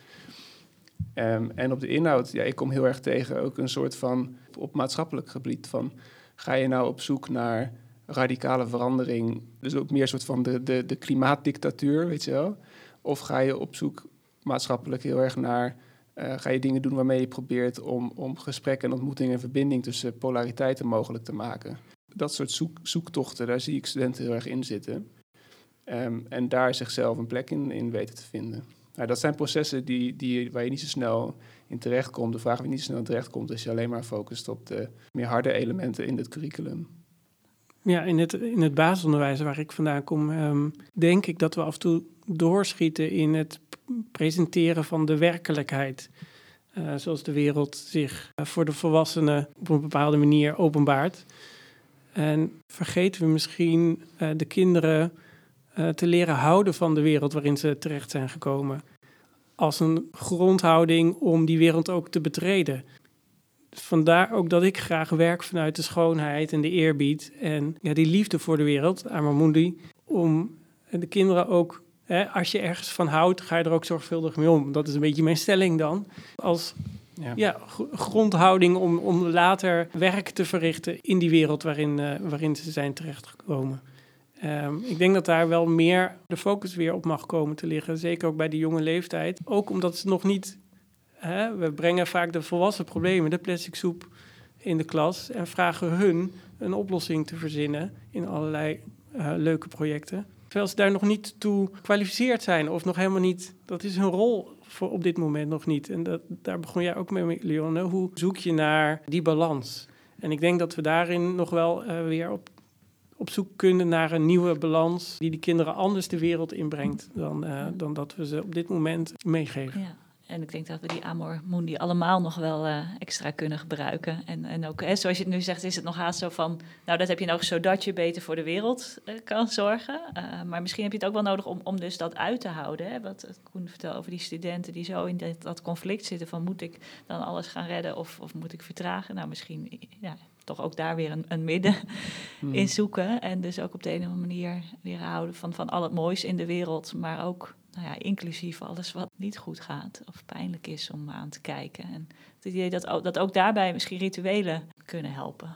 Um, en op de inhoud, ja, ik kom heel erg tegen ook een soort van op maatschappelijk gebied van ga je nou op zoek naar radicale verandering, dus ook meer een soort van de, de, de klimaatdictatuur, weet je wel? Of ga je op zoek maatschappelijk heel erg naar uh, ga je dingen doen waarmee je probeert om, om gesprek en ontmoeting en verbinding tussen polariteiten mogelijk te maken. Dat soort zoek, zoektochten, daar zie ik studenten heel erg in zitten. Um, en daar zichzelf een plek in, in weten te vinden. Nou, dat zijn processen die, die, waar je niet zo snel in terechtkomt. De vraag je niet snel terechtkomt als je alleen maar focust op de meer harde elementen in het curriculum. Ja, in het, in het basisonderwijs waar ik vandaan kom, um, denk ik dat we af en toe doorschieten in het presenteren van de werkelijkheid. Uh, zoals de wereld zich uh, voor de volwassenen op een bepaalde manier openbaart. En vergeten we misschien uh, de kinderen te leren houden van de wereld waarin ze terecht zijn gekomen. Als een grondhouding om die wereld ook te betreden. Vandaar ook dat ik graag werk vanuit de schoonheid en de eerbied en ja, die liefde voor de wereld, Amamundi, om de kinderen ook als je ergens van houdt, ga je er ook zorgvuldig mee om. Dat is een beetje mijn stelling dan. Als ja. ja grondhouding om, om later werk te verrichten in die wereld waarin, uh, waarin ze zijn terechtgekomen. Um, ik denk dat daar wel meer de focus weer op mag komen te liggen. Zeker ook bij de jonge leeftijd. Ook omdat ze nog niet. Hè, we brengen vaak de volwassen problemen, de plastic soep, in de klas. En vragen hun een oplossing te verzinnen in allerlei uh, leuke projecten terwijl ze daar nog niet toe gekwalificeerd zijn of nog helemaal niet. Dat is hun rol voor op dit moment nog niet. En dat, daar begon jij ook mee, Leon. Hoe zoek je naar die balans? En ik denk dat we daarin nog wel uh, weer op, op zoek kunnen naar een nieuwe balans die de kinderen anders de wereld inbrengt dan, uh, dan dat we ze op dit moment meegeven. Ja. En ik denk dat we die Amor Mundi allemaal nog wel uh, extra kunnen gebruiken. En, en ook, hè, zoals je het nu zegt, is het nog haast zo van... nou, dat heb je nodig zodat je beter voor de wereld uh, kan zorgen. Uh, maar misschien heb je het ook wel nodig om, om dus dat uit te houden. Hè? Wat Koen vertelde over die studenten die zo in dat, dat, conflict zitten... van moet ik dan alles gaan redden of, of moet ik vertragen? Nou, misschien ja, toch ook daar weer een, een midden hmm. in zoeken. En dus ook op de een of andere manier leren houden van, van al het moois in de wereld... maar ook nou ja, inclusief alles wat niet goed gaat of pijnlijk is om aan te kijken. En het idee dat, ook, dat ook daarbij misschien rituelen kunnen helpen.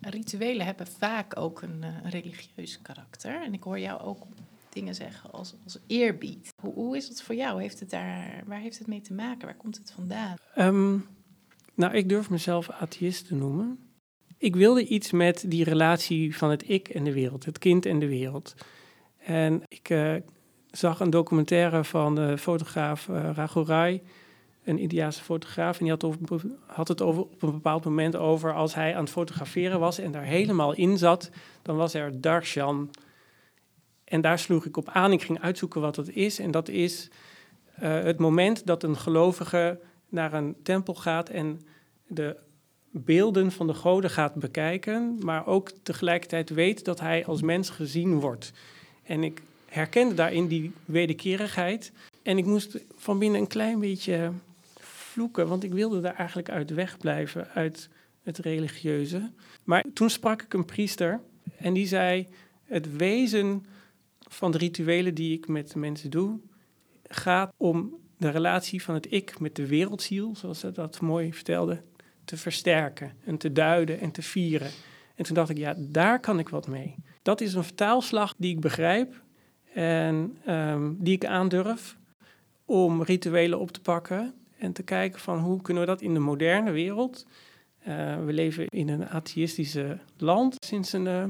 Rituelen hebben vaak ook een, uh, religieus karakter. En ik hoor jou ook dingen zeggen als, als eerbied. Hoe, hoe is het voor jou? Heeft het daar, waar heeft het mee te maken? Waar komt het vandaan? Um, nou, ik durf mezelf atheïst te noemen. Ik wilde iets met die relatie van het ik en de wereld, het kind en de wereld. En ik uh, zag een documentaire van de fotograaf uh, een Indiaanse fotograaf. En die had, het over, op een bepaald moment over als hij aan het fotograferen was en daar helemaal in zat, dan was er darshan. En daar sloeg ik op aan. Ik ging uitzoeken wat dat is. En dat is eh, het moment dat een gelovige naar een tempel gaat en de beelden van de goden gaat bekijken, maar ook tegelijkertijd weet dat hij als mens gezien wordt. En ik herkende daarin die wederkerigheid. En ik moest van binnen een klein beetje vloeken, want ik wilde daar eigenlijk uit wegblijven, uit het religieuze. Maar toen sprak ik een priester en die zei: Het wezen van de rituelen die ik met mensen doe, gaat om de relatie van het ik met de wereldziel, zoals ze dat mooi vertelde, te versterken en te duiden en te vieren. En toen dacht ik, ja, daar kan ik wat mee. Dat is een vertaalslag die ik begrijp en um, die ik aandurf om rituelen op te pakken en te kijken van hoe kunnen we dat in de moderne wereld. Uh, we leven in een atheïstische land sinds een uh,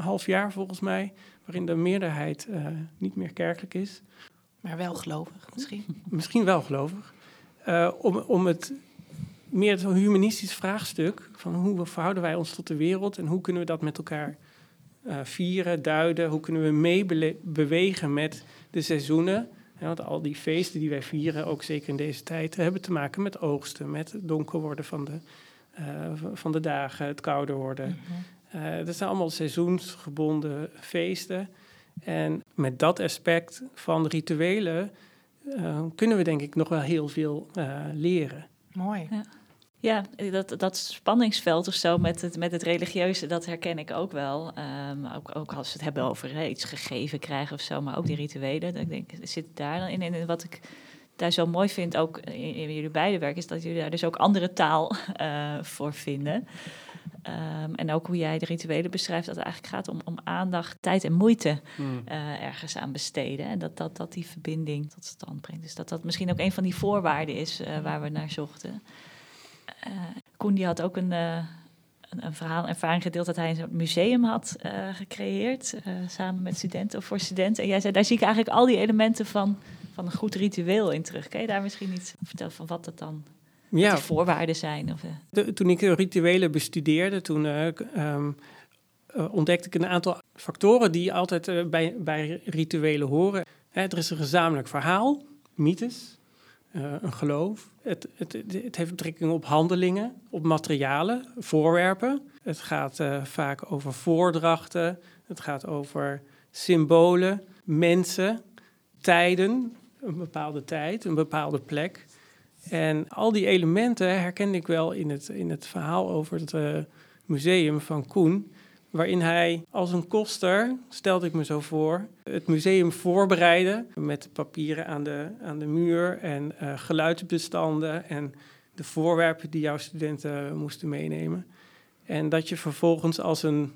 half jaar volgens mij, waarin de meerderheid uh, niet meer kerkelijk is. Maar wel gelovig misschien? misschien wel gelovig. om, om het meer zo'n humanistisch vraagstuk van hoe verhouden wij ons tot de wereld en hoe kunnen we dat met elkaar uh, vieren, duiden, hoe kunnen we meebewegen met de seizoenen. Ja, want al die feesten die wij vieren, ook zeker in deze tijd, hebben te maken met oogsten, met het donker worden van de, uh, van de dagen, het kouder worden. Mm -hmm. uh, dat zijn allemaal seizoensgebonden feesten. En met dat aspect van rituelen kunnen we denk ik nog wel heel veel leren. Mooi. Ja. Ja, dat, dat spanningsveld of zo met het, met het religieuze, dat herken ik ook wel. Um, ook, ook als we het hebben over iets gegeven krijgen of zo, maar ook die rituelen. Ik denk, zit daar dan in. En wat ik daar zo mooi vind, ook in, in jullie beide werk, is dat jullie daar dus ook andere taal uh, voor vinden. Um, en ook hoe jij de rituelen beschrijft, dat het eigenlijk gaat om, om aandacht, tijd en moeite mm. uh, ergens aan besteden. En dat, dat dat die verbinding tot stand brengt. Dus dat dat misschien ook een van die voorwaarden is uh, waar we naar zochten. Uh, Koen die had ook een, uh, een, een, verhaal, ervaring gedeeld dat hij een museum had uh, gecreëerd. samen met studenten of voor studenten. En jij zei, daar zie ik eigenlijk al die elementen van, van een goed ritueel in terug. Kan je daar misschien iets vertellen van wat dat dan ja. de voorwaarden zijn? Of, de, toen ik rituelen bestudeerde, toen um, ontdekte ik een aantal factoren die altijd bij, bij rituelen horen. Hè, er is een gezamenlijk verhaal, mythes, uh, een geloof. Het, het, het, heeft betrekking op handelingen, op materialen, voorwerpen. Het gaat uh, vaak over voordrachten. Het gaat over symbolen, mensen, tijden, een bepaalde tijd, een bepaalde plek. En al die elementen herkende ik wel in het, in het verhaal over het uh, museum van Koen waarin hij als een koster, stelde ik me zo voor, het museum voorbereidde met papieren aan de, aan de muur en uh, geluidsbestanden en de voorwerpen die jouw studenten moesten meenemen. En dat je vervolgens als een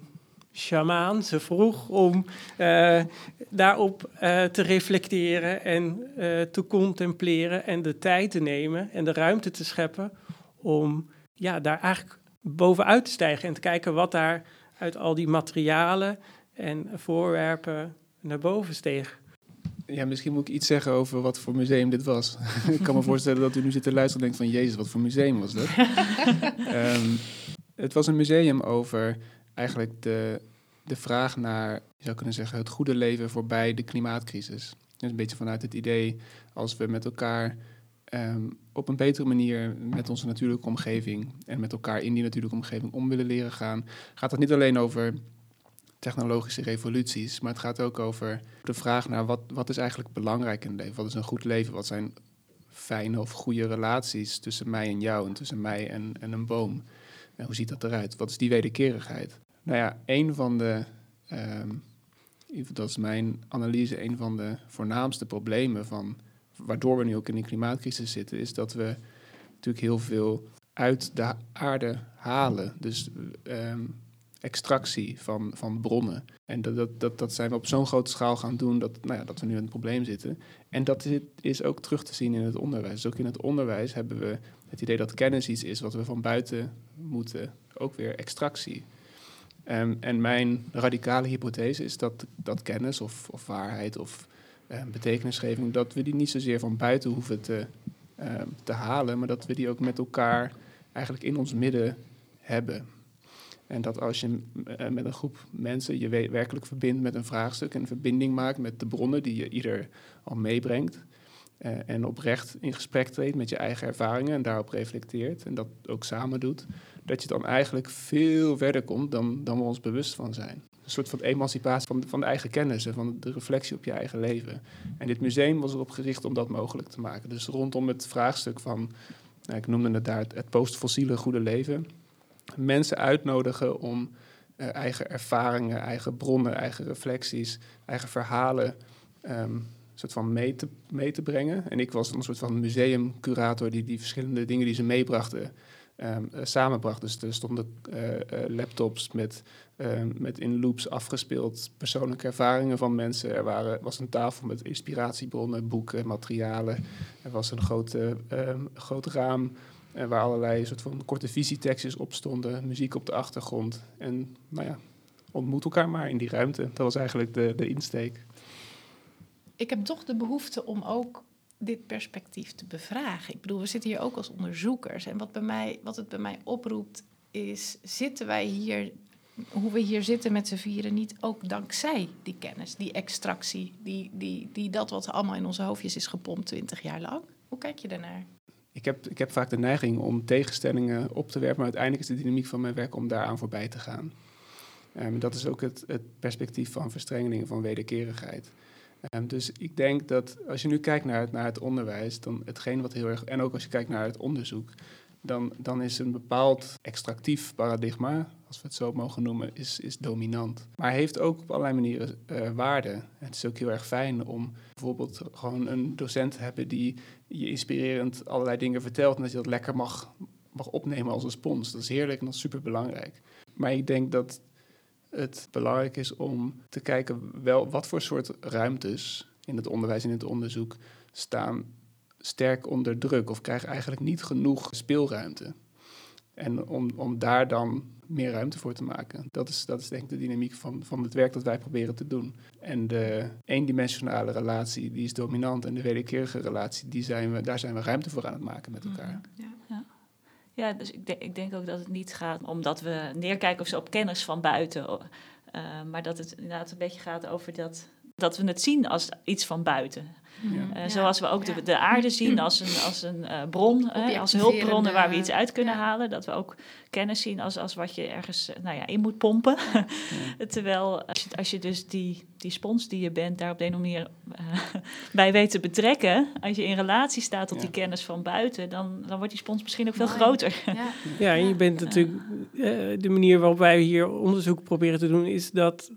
shamaan ze vroeg om uh, daarop uh, te reflecteren en te contempleren en de tijd te nemen en de ruimte te scheppen om ja, daar eigenlijk bovenuit te stijgen en te kijken wat daar uit al die materialen en voorwerpen naar boven steeg. Ja, misschien moet ik iets zeggen over wat voor museum dit was. ik kan me voorstellen dat u nu zit te luisteren en denkt van... Jezus, wat voor museum was dat? um, het was een museum over eigenlijk de, de vraag naar... je zou kunnen zeggen, het goede leven voorbij de klimaatcrisis. Dus een beetje vanuit het idee, als we met elkaar um, op een betere manier met onze natuurlijke omgeving en met elkaar in die natuurlijke omgeving om willen leren gaan, gaat het niet alleen over technologische revoluties, maar het gaat ook over de vraag naar wat, wat is eigenlijk belangrijk in het leven? Wat is een goed leven? Wat zijn fijne of goede relaties tussen mij en jou en tussen mij en, en een boom? En hoe ziet dat eruit? Wat is die wederkerigheid? Nou ja, een van de, um, dat is mijn analyse, een van de voornaamste problemen van waardoor we nu ook in die klimaatcrisis zitten, is dat we natuurlijk heel veel uit de aarde halen. Dus um, extractie van, van bronnen. En dat, dat, dat, dat zijn we op zo'n grote schaal gaan doen dat, nou ja, dat we nu in een probleem zitten. En dat is ook terug te zien in het onderwijs. Dus ook in het onderwijs hebben we het idee dat kennis iets is wat we van buiten moeten, ook weer extractie. Um, en mijn radicale hypothese is dat, dat kennis of, of waarheid of betekenisgeving, dat we die niet zozeer van buiten hoeven te, uh, te halen, maar dat we die ook met elkaar eigenlijk in ons midden hebben. En dat als je uh, met een groep mensen je werkelijk verbindt met een vraagstuk en verbinding maakt met de bronnen die je ieder al meebrengt, eh, en oprecht in gesprek treedt met je eigen ervaringen en daarop reflecteert en dat ook samen doet, dat je dan eigenlijk veel verder komt dan, dan we ons bewust van zijn. Een soort van emancipatie van van de eigen kennis en van de reflectie op je eigen leven. En dit museum was erop gericht om dat mogelijk te maken. Dus rondom het vraagstuk van, nou, ik noemde het daar het, het postfossiele goede leven, mensen uitnodigen om uh, eigen ervaringen, eigen bronnen, eigen reflecties, eigen verhalen um, soort van mee te, mee te brengen. En ik was een soort van museumcurator die die verschillende dingen die ze meebrachten um, samenbracht. Dus er stonden uh, laptops met, um, met in loops afgespeeld persoonlijke ervaringen van mensen. Er waren, was een tafel met inspiratiebronnen, boeken, materialen. Er was een groot, um, groot raam uh, waar allerlei soort van korte visietekstjes op stonden, muziek op de achtergrond. En nou ja, ontmoet elkaar maar in die ruimte. Dat was eigenlijk de, de insteek. Ik heb toch de behoefte om ook dit perspectief te bevragen. Ik bedoel, we zitten hier ook als onderzoekers. En wat, bij mij, wat het bij mij oproept, is: zitten wij hier, hoe we hier zitten met z'n vieren, niet ook dankzij die kennis, die extractie, die, die, die dat wat allemaal in onze hoofdjes is gepompt twintig jaar lang? Hoe kijk je daarnaar? Ik heb, ik heb vaak de neiging om tegenstellingen op te werpen, maar uiteindelijk is de dynamiek van mijn werk om daaraan voorbij te gaan. Um, dat is ook het, het perspectief van verstrengeling, van wederkerigheid. Um, dus ik denk dat als je nu kijkt naar het, naar het onderwijs, dan hetgeen wat heel erg. En ook als je kijkt naar het onderzoek, dan, dan is een bepaald extractief paradigma, als we het zo mogen noemen, is, is dominant. Maar heeft ook op allerlei manieren uh, waarde. Het is ook heel erg fijn om bijvoorbeeld gewoon een docent te hebben die je inspirerend allerlei dingen vertelt en dat je dat lekker mag, mag opnemen als een spons. Dat is heerlijk en dat is super belangrijk. Maar ik denk dat het belangrijk is om te kijken wel wat voor soort ruimtes in het onderwijs en in het onderzoek staan sterk onder druk of krijgen eigenlijk niet genoeg speelruimte. En om, om daar dan meer ruimte voor te maken. Dat is, dat is denk ik de dynamiek van, van het werk dat wij proberen te doen. En de eendimensionale relatie, die is dominant. En de wederkerige relatie, die zijn we, daar zijn we ruimte voor aan het maken met elkaar. Ja. ja. Ja, dus ik, denk, ik denk ook dat het niet gaat omdat we neerkijken of zo op kennis van buiten. Uh, maar dat het inderdaad een beetje gaat over dat, dat we het zien als iets van buiten. Ja. Uh, zoals we ook de, de, aarde zien als een, als een uh, bron, als hulpbronnen waar we iets uit kunnen ja. halen. Dat we ook kennis zien als, als wat je ergens nou ja, in moet pompen. Terwijl als je, als je dus die, die spons die je bent daar op de een of andere manier uh, bij weet te betrekken. Als je in relatie staat tot die kennis van buiten, dan, dan wordt die spons misschien ook veel Mooi. groter. Ja, en je bent natuurlijk, de manier waarop wij hier onderzoek proberen te doen is dat,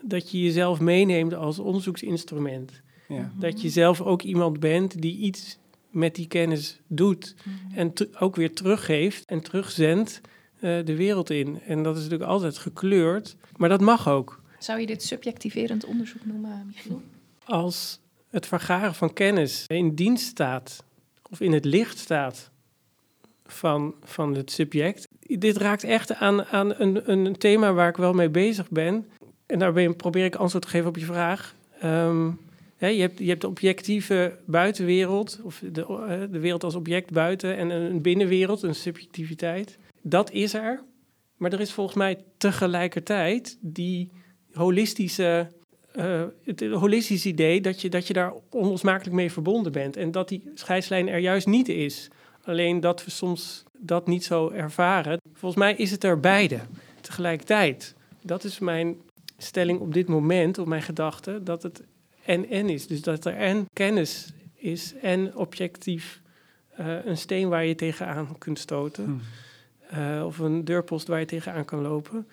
dat je jezelf meeneemt als onderzoeksinstrument. Ja. Dat je zelf ook iemand bent die iets met die kennis doet. Mm-hmm. En ook weer teruggeeft en terugzendt uh, de wereld in. En dat is natuurlijk altijd gekleurd, maar dat mag ook. Zou je dit subjectiverend onderzoek noemen, Michiel? Als het vergaren van kennis in dienst staat, of in het licht staat van, van het subject. Dit raakt echt aan, aan een, een thema waar ik wel mee bezig ben. En daarbij probeer ik antwoord te geven op je vraag. Um, je, hebt, je hebt de objectieve buitenwereld, of de, de wereld als object buiten, en een binnenwereld, een subjectiviteit. Dat is er. Maar er is volgens mij tegelijkertijd die holistische, uh, het holistisch idee dat je, dat je daar onlosmakelijk mee verbonden bent. En dat die scheidslijn er juist niet is. Alleen dat we soms dat niet zo ervaren. Volgens mij is het er beide tegelijkertijd. Dat is mijn stelling op dit moment, op mijn gedachte, dat het en en is. Dus dat er en kennis is en objectief uh, een steen waar je tegenaan kunt stoten. Hmm. Uh, of een deurpost waar je tegenaan kan lopen.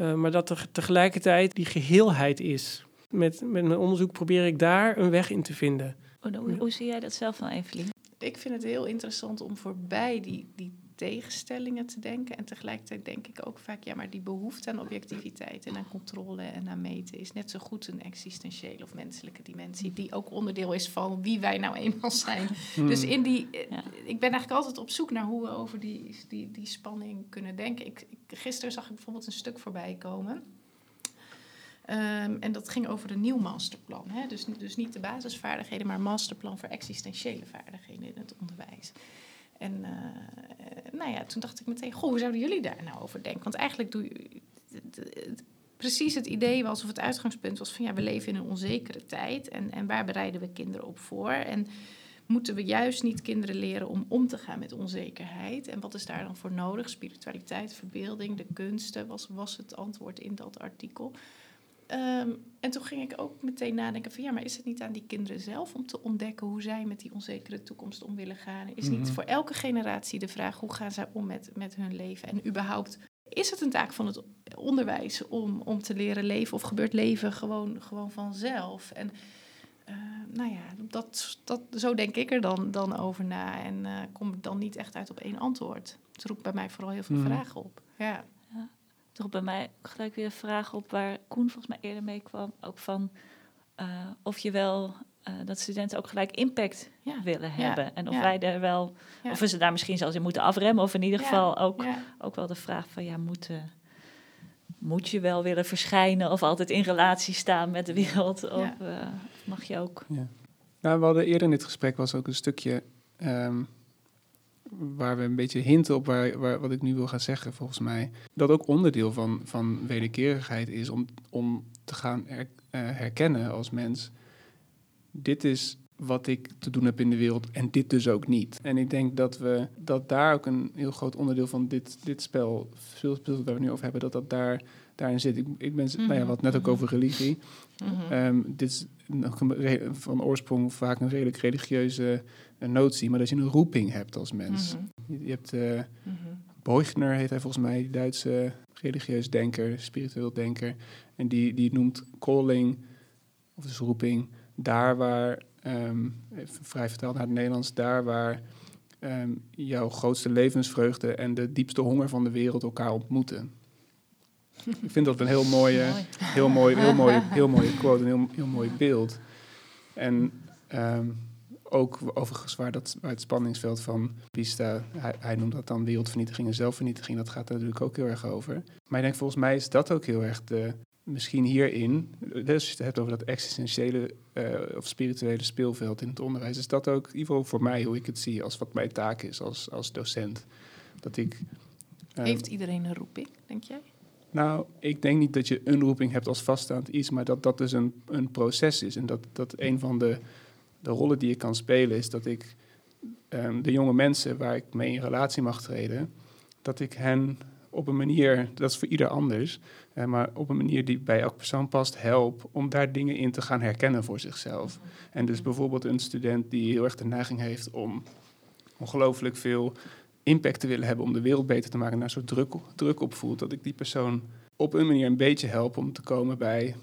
Uh, maar dat er tegelijkertijd die geheelheid is. Met, met mijn onderzoek probeer ik daar een weg in te vinden. Oh, hoe, hoe, zie jij dat zelf dan, Evelien? Ik vind het heel interessant om voorbij die, die tegenstellingen te denken. En tegelijkertijd denk ik ook vaak, ja, maar die behoefte aan objectiviteit en aan controle en aan meten is net zo goed een existentiële of menselijke dimensie, die ook onderdeel is van wie wij nou eenmaal zijn. Hmm. Dus in die, ja. ik ben eigenlijk altijd op zoek naar hoe we over die, die, die spanning kunnen denken. Ik, ik, gisteren zag ik bijvoorbeeld een stuk voorbij komen. Um, en dat ging over een nieuw masterplan. Hè? Dus, dus niet de basisvaardigheden, maar een masterplan voor existentiële vaardigheden in het onderwijs. En uh, nou ja, toen dacht ik meteen, goh, hoe zouden jullie daar nou over denken? Want eigenlijk doe je precies het idee was, of het uitgangspunt was van ja, we leven in een onzekere tijd. En, en waar bereiden we kinderen op voor? En moeten we juist niet kinderen leren om om te gaan met onzekerheid? En wat is daar dan voor nodig? Spiritualiteit, verbeelding, de kunsten was, was het antwoord in dat artikel. Ehm, en toen ging ik ook meteen nadenken van ja, maar is het niet aan die kinderen zelf om te ontdekken hoe zij met die onzekere toekomst om willen gaan? Is niet Mhm. voor elke generatie de vraag hoe gaan zij om met, met hun leven? En überhaupt, is het een taak van het onderwijs om, om te leren leven of gebeurt leven gewoon, gewoon vanzelf? En eh, nou ja, dat, dat, zo denk ik er dan, dan over na en eh, kom ik dan niet echt uit op één antwoord. Het roept bij mij vooral heel veel Mhm. vragen op. Ja. Toch bij mij gelijk weer een vraag op waar Koen volgens mij eerder mee kwam. Ook van eh, of je wel eh, dat studenten ook gelijk impact Ja. willen Ja. hebben. En of Ja. wij daar wel, Ja. of we ze daar misschien zelfs in moeten afremmen. Of in ieder Ja. geval ook, Ja. ook wel de vraag van ja, moet, eh, moet je wel willen verschijnen of altijd in relatie staan met de wereld? Of eh, mag je ook? Nou, we hadden eerder in dit gesprek was ook een stukje ehm, waar we een beetje hinten op waar, waar, wat ik nu wil gaan zeggen, volgens mij. Dat ook onderdeel van, van wederkerigheid is om, om te gaan her- eh, herkennen als mens. Dit is wat ik te doen heb in de wereld en dit dus ook niet. En ik denk dat we dat daar ook een heel groot onderdeel van dit, dit spel, veel spel waar we het nu over hebben, dat dat daar, daarin zit. Ik, ik ben, nou ja, wat net ook Mhm. over religie. Mhm. Ehm, dit is van oorsprong vaak een redelijk religieuze eh, notie, maar dat je een roeping hebt als mens. Mhm. Je, je hebt. Beugner, heet hij volgens mij, Duitse religieus denker, spiritueel denker. En die, die noemt calling, of dus roeping, daar waar, ehm, even vrij vertaald naar het Nederlands, daar waar ehm, jouw grootste levensvreugde en de diepste honger van de wereld elkaar ontmoeten. Ik vind dat een heel mooie, Mooi. heel mooi, heel mooi, heel mooie quote, een heel, heel mooi beeld. En ehm, ook overigens waar, dat, het spanningsveld van Pista, hij, hij noemt dat dan wereldvernietiging en zelfvernietiging, dat gaat er natuurlijk ook heel erg over. Maar ik denk volgens mij is dat ook heel erg de, misschien hierin, dus je het hebt over dat existentiële eh, of spirituele speelveld in het onderwijs, is dat ook, in ieder geval voor mij, hoe ik het zie, als wat mijn taak is als, als docent. Dat ik... ehm, Heeft iedereen een roeping, denk jij? nou, ik denk niet dat je een roeping hebt als vaststaand iets, maar dat dat dus een, een proces is. En dat, dat een van de, de rollen die ik kan spelen is dat ik ehm, de jonge mensen waar ik mee in relatie mag treden, dat ik hen op een manier, dat is voor ieder anders, eh, maar op een manier die bij elk persoon past, help om daar dingen in te gaan herkennen voor zichzelf. En dus bijvoorbeeld een student die heel erg de neiging heeft om ongelooflijk veel impact te willen hebben om de wereld beter te maken, en daar zo druk, druk op voelt, dat ik die persoon op een manier een beetje help om te komen bij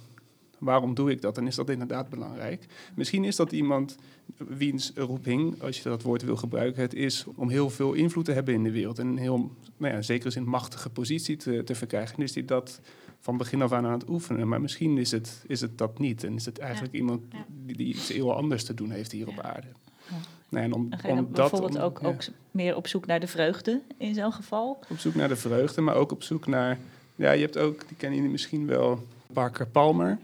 waarom doe ik dat en is dat inderdaad belangrijk. Misschien is dat iemand wiens roeping, als je dat woord wil gebruiken, het is om heel veel invloed te hebben in de wereld en een heel, nou ja, in zekere zin machtige positie te, te verkrijgen. En is die dat van begin af aan aan het oefenen, maar misschien is het, is het dat niet en is het eigenlijk iemand die, die iets heel anders te doen heeft hier op aarde. Ja. Nou, en om, Dan ga je om dan dat, bijvoorbeeld om- ook, ja. ook meer op zoek naar de vreugde in zo'n geval. Op zoek naar de vreugde, maar ook op zoek naar... Ja, je hebt ook, die kennen jullie misschien wel, Parker Palmer.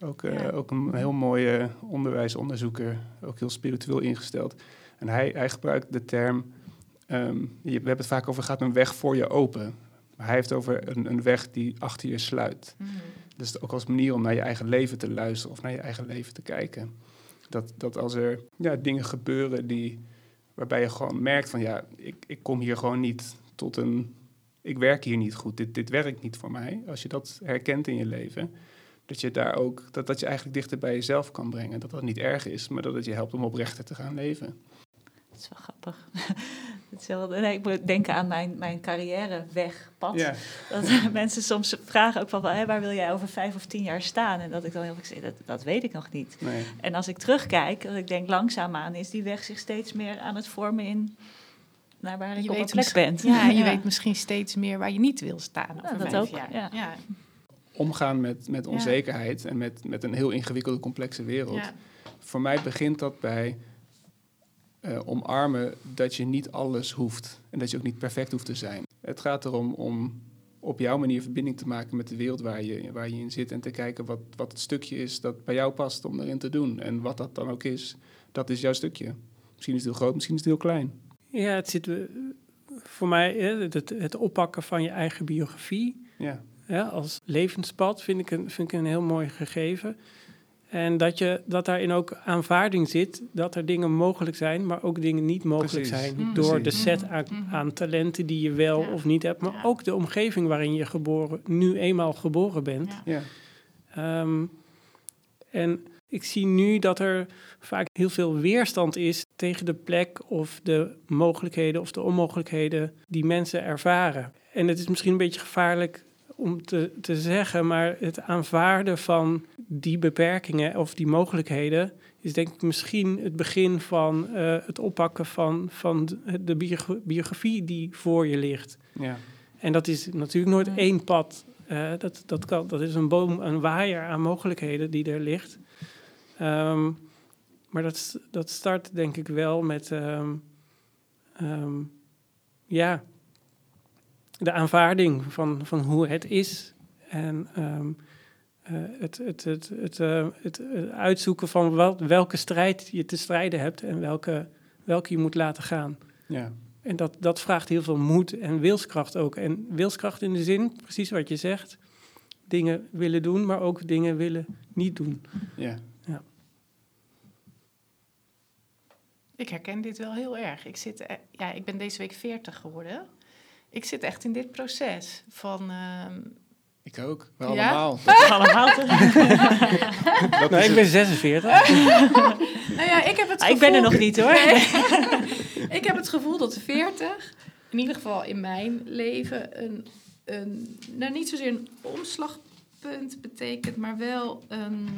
Ook, eh, Ja. ook een heel mooie onderwijsonderzoeker, ook heel spiritueel ingesteld. En hij, hij gebruikt de term, ehm, je- we hebben het vaak over, gaat een weg voor je open. Maar hij heeft over een, een weg die achter je sluit. Dus ook als manier om naar je eigen leven te luisteren of naar je eigen leven te kijken. Dat, dat als er ja, dingen gebeuren die, waarbij je gewoon merkt van ja, ik, ik kom hier gewoon niet tot een. Ik werk hier niet goed, dit, dit werkt niet voor mij. Als je dat herkent in je leven, dat je daar ook, dat, dat je eigenlijk dichter bij jezelf kan brengen. Dat dat niet erg is, maar dat het je helpt om oprechter te gaan leven. Dat is wel grappig. Het is wel, nee, ik moet denken aan mijn, mijn carrièrewegpad. Ja, Dat mensen soms vragen ook van, hé, waar wil jij over vijf of tien jaar staan? En dat ik dan heel vaak zeg, dat, dat weet ik nog niet. nee. En als ik terugkijk, dat ik denk langzaamaan is die weg zich steeds meer aan het vormen in naar waar ik Je op een weet plek ben. Ja, je weet misschien steeds meer waar je niet wil staan. Ja, over dat vijf ook, jaar. ja. Omgaan met, met Ja. onzekerheid en met, met een heel ingewikkelde, complexe wereld. Ja. Voor mij begint dat bij eh, omarmen dat je niet alles hoeft en dat je ook niet perfect hoeft te zijn. Het gaat erom om op jouw manier verbinding te maken met de wereld waar je, waar je in zit en te kijken wat, wat het stukje is dat bij jou past om erin te doen. En wat dat dan ook is, dat is jouw stukje. Misschien is het heel groot, misschien is het heel klein. Ja, het zit eh, voor mij het, het oppakken van je eigen biografie Ja, ja, als levenspad vind ik, een, vind ik een heel mooi gegeven. En dat, je, dat daarin ook aanvaarding zit dat er dingen mogelijk zijn, maar ook dingen niet mogelijk Precies. zijn. Mm. Door de set aan, Mhm. aan talenten die je wel Ja. of niet hebt, maar Ja. ook de omgeving waarin je geboren, nu eenmaal geboren bent. Ja. Ja. Ehm, en ik zie nu dat er vaak heel veel weerstand is tegen de plek of de mogelijkheden of de onmogelijkheden die mensen ervaren. En het is misschien een beetje gevaarlijk om te, te zeggen, maar het aanvaarden van die beperkingen of die mogelijkheden is denk ik misschien het begin van eh, het oppakken van, van de, de biogra- biografie die voor je ligt. Ja. En dat is natuurlijk nooit één pad. Eh, dat, dat, kan, dat is een boom, een waaier aan mogelijkheden die er ligt. Ehm, maar dat, dat start denk ik wel met ehm, ehm, ja, de aanvaarding van, van hoe het is. En ehm, eh, het, het, het, het, eh, het, eh, uitzoeken van wel, welke strijd je te strijden hebt en welke, welke je moet laten gaan. Ja. En dat, dat vraagt heel veel moed en wilskracht ook. En wilskracht in de zin, precies wat je zegt, dingen willen doen, maar ook dingen willen niet doen. Ja. Ik herken dit wel heel erg. Ik, zit, e- ja, ik ben deze week 40 geworden. Ik zit echt in dit proces van. ehm, Ik ook. We Ja? allemaal. Allemaal te- Dat Nou, is ik ben 46. nou ja, ik heb het Ah, ik ben er nog niet hoor. Nee. ik heb het gevoel dat 40, in ieder geval in mijn leven, een, een nou niet zozeer een omslagpunt betekent, maar wel een.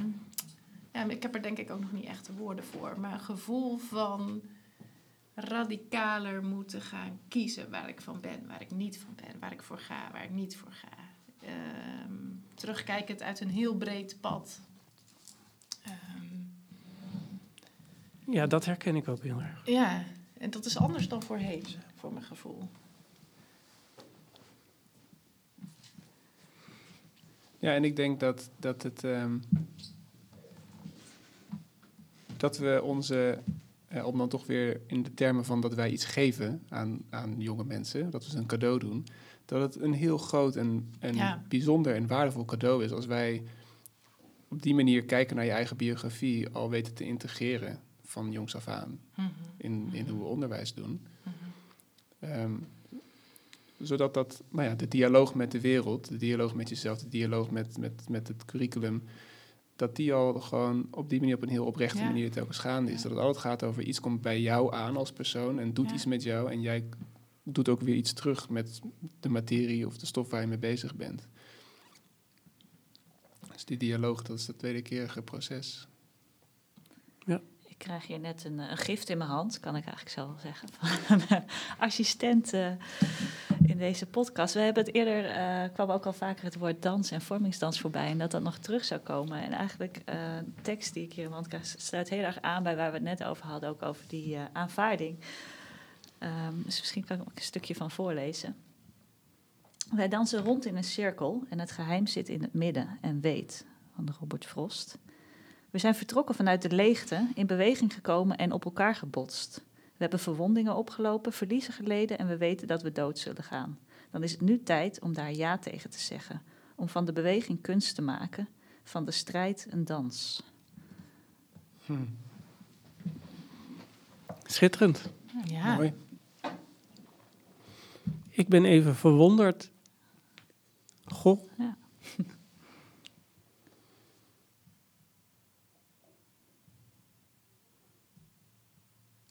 Ja, ik heb er denk ik ook nog niet echt de woorden voor, maar een gevoel van radicaler moeten gaan kiezen waar ik van ben, waar ik niet van ben, waar ik voor ga, waar ik niet voor ga. Ehm, terugkijkend uit een heel breed pad. Ehm, Ja, dat herken ik ook heel erg. ja, en dat is anders dan voorheen, voor mijn gevoel. Ja, en ik denk dat, dat het. ehm, dat we onze. Eh, om dan toch weer in de termen van dat wij iets geven aan, aan jonge mensen, dat we ze een cadeau doen, dat het een heel groot en, en Ja. bijzonder en waardevol cadeau is als wij op die manier kijken naar je eigen biografie, al weten te integreren van jongs af aan Mhm. in, in hoe we onderwijs doen. Mhm. Ehm, zodat dat, nou ja, de dialoog met de wereld, de dialoog met jezelf, de dialoog met, met, met het curriculum, dat die al gewoon op die manier op een heel oprechte Ja. manier telkens gaande is. Ja. Dat het altijd gaat over iets komt bij jou aan als persoon en doet Ja. iets met jou en jij doet ook weer iets terug met de materie of de stof waar je mee bezig bent. Dus die dialoog, dat is het wederkerige proces. Ik krijg hier net een, eh, een gift in mijn hand, kan ik eigenlijk zo zeggen, van een assistent eh, in deze podcast. We hebben het eerder, eh, kwam ook al vaker het woord dans en vormingsdans voorbij en dat dat nog terug zou komen. En eigenlijk, de tekst die ik hier in mijn hand krijg, sluit heel erg aan bij waar we het net over hadden, ook over die aanvaarding. Ehm, dus misschien kan ik ook een stukje van voorlezen. Wij dansen rond in een cirkel en het geheim zit in het midden en weet, van de Robert Frost. We zijn vertrokken vanuit de leegte, in beweging gekomen en op elkaar gebotst. We hebben verwondingen opgelopen, verliezen geleden en we weten dat we dood zullen gaan. Dan is het nu tijd om daar ja tegen te zeggen. Om van de beweging kunst te maken, van de strijd een dans. Schitterend. Ja. Mooi. Ik ben even verwonderd. Goh, Ja.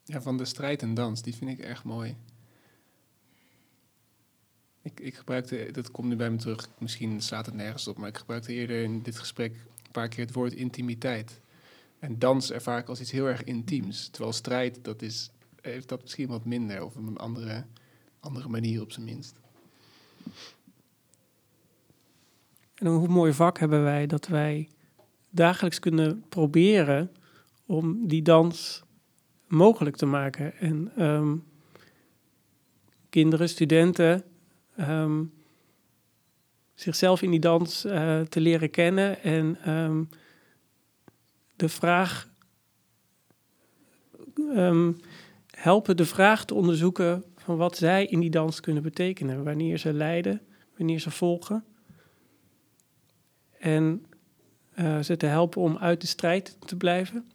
Ja, van de strijd en dans, die vind ik erg mooi. Ik, ik gebruikte, dat komt nu bij me terug, misschien slaat het nergens op, maar ik gebruikte eerder in dit gesprek een paar keer het woord intimiteit. En dans ervaar ik als iets heel erg intiems. Terwijl strijd, dat is, heeft dat misschien wat minder, of een andere, andere manier op zijn minst. En hoe mooi vak hebben wij dat wij dagelijks kunnen proberen om die dans mogelijk te maken. En ehm, kinderen, studenten, ehm, zichzelf in die dans eh, te leren kennen en ehm, de vraag helpen de vraag te onderzoeken van wat zij in die dans kunnen betekenen, wanneer ze leiden, wanneer ze volgen. En eh, ze te helpen om uit de strijd te blijven.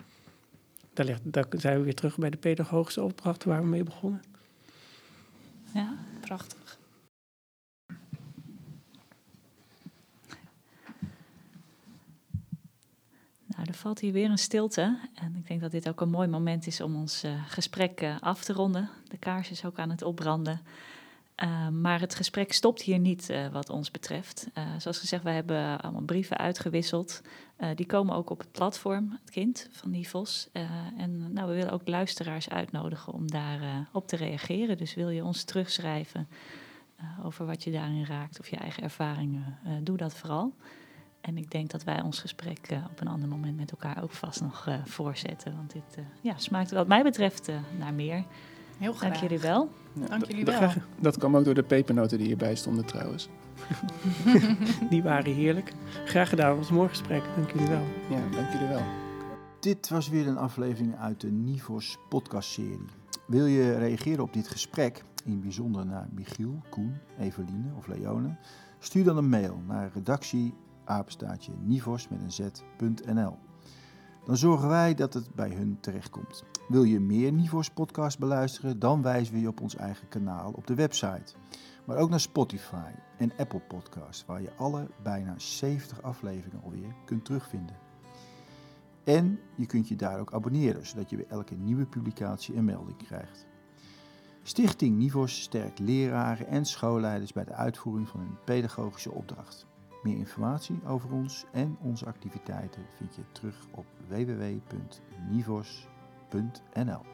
Daar, ligt, daar zijn we weer terug bij de pedagogische opdrachten waar we mee begonnen. Ja, Prachtig. Nou, er valt hier weer een stilte. En ik denk dat dit ook een mooi moment is om ons eh, gesprek eh, af te ronden. De kaars is ook aan het opbranden. Uh, maar het gesprek stopt hier niet, uh, wat ons betreft. Uh, zoals gezegd, wij hebben allemaal brieven uitgewisseld. die komen ook op het platform, het kind van Nivos. en nou, we willen ook luisteraars uitnodigen om daar op te reageren. Dus wil je ons terugschrijven over wat je daarin raakt of je eigen ervaringen, doe dat vooral. En ik denk dat wij ons gesprek op een ander moment met elkaar ook vast nog voorzetten. Want dit ja, smaakt wat mij betreft naar meer. Heel graag. Dank jullie wel. Ja, Dank dat- jullie dat- wel. Dat kwam ook door de pepernoten die hierbij stonden trouwens. Die waren heerlijk. Graag gedaan, het was een mooi gesprek. Dank jullie wel. Ja, dank jullie wel. Dit was weer een aflevering uit de Nivos podcastserie. Wil je reageren op dit gesprek, in bijzonder naar Michiel, Koen, Eveline of Leone? Stuur dan een mail naar redactie nivos met een z.nl. Dan zorgen wij dat het bij hun terechtkomt. Wil je meer Nivos podcast beluisteren, dan wijzen we je op ons eigen kanaal op de website. Maar ook naar Spotify en Apple Podcasts, waar je alle bijna 70 afleveringen alweer kunt terugvinden. En je kunt je daar ook abonneren, zodat je bij elke nieuwe publicatie een melding krijgt. Stichting Nivos sterkt leraren en schoolleiders bij de uitvoering van hun pedagogische opdracht. Meer informatie over ons en onze activiteiten vind je terug op www.nivos.nl. .nl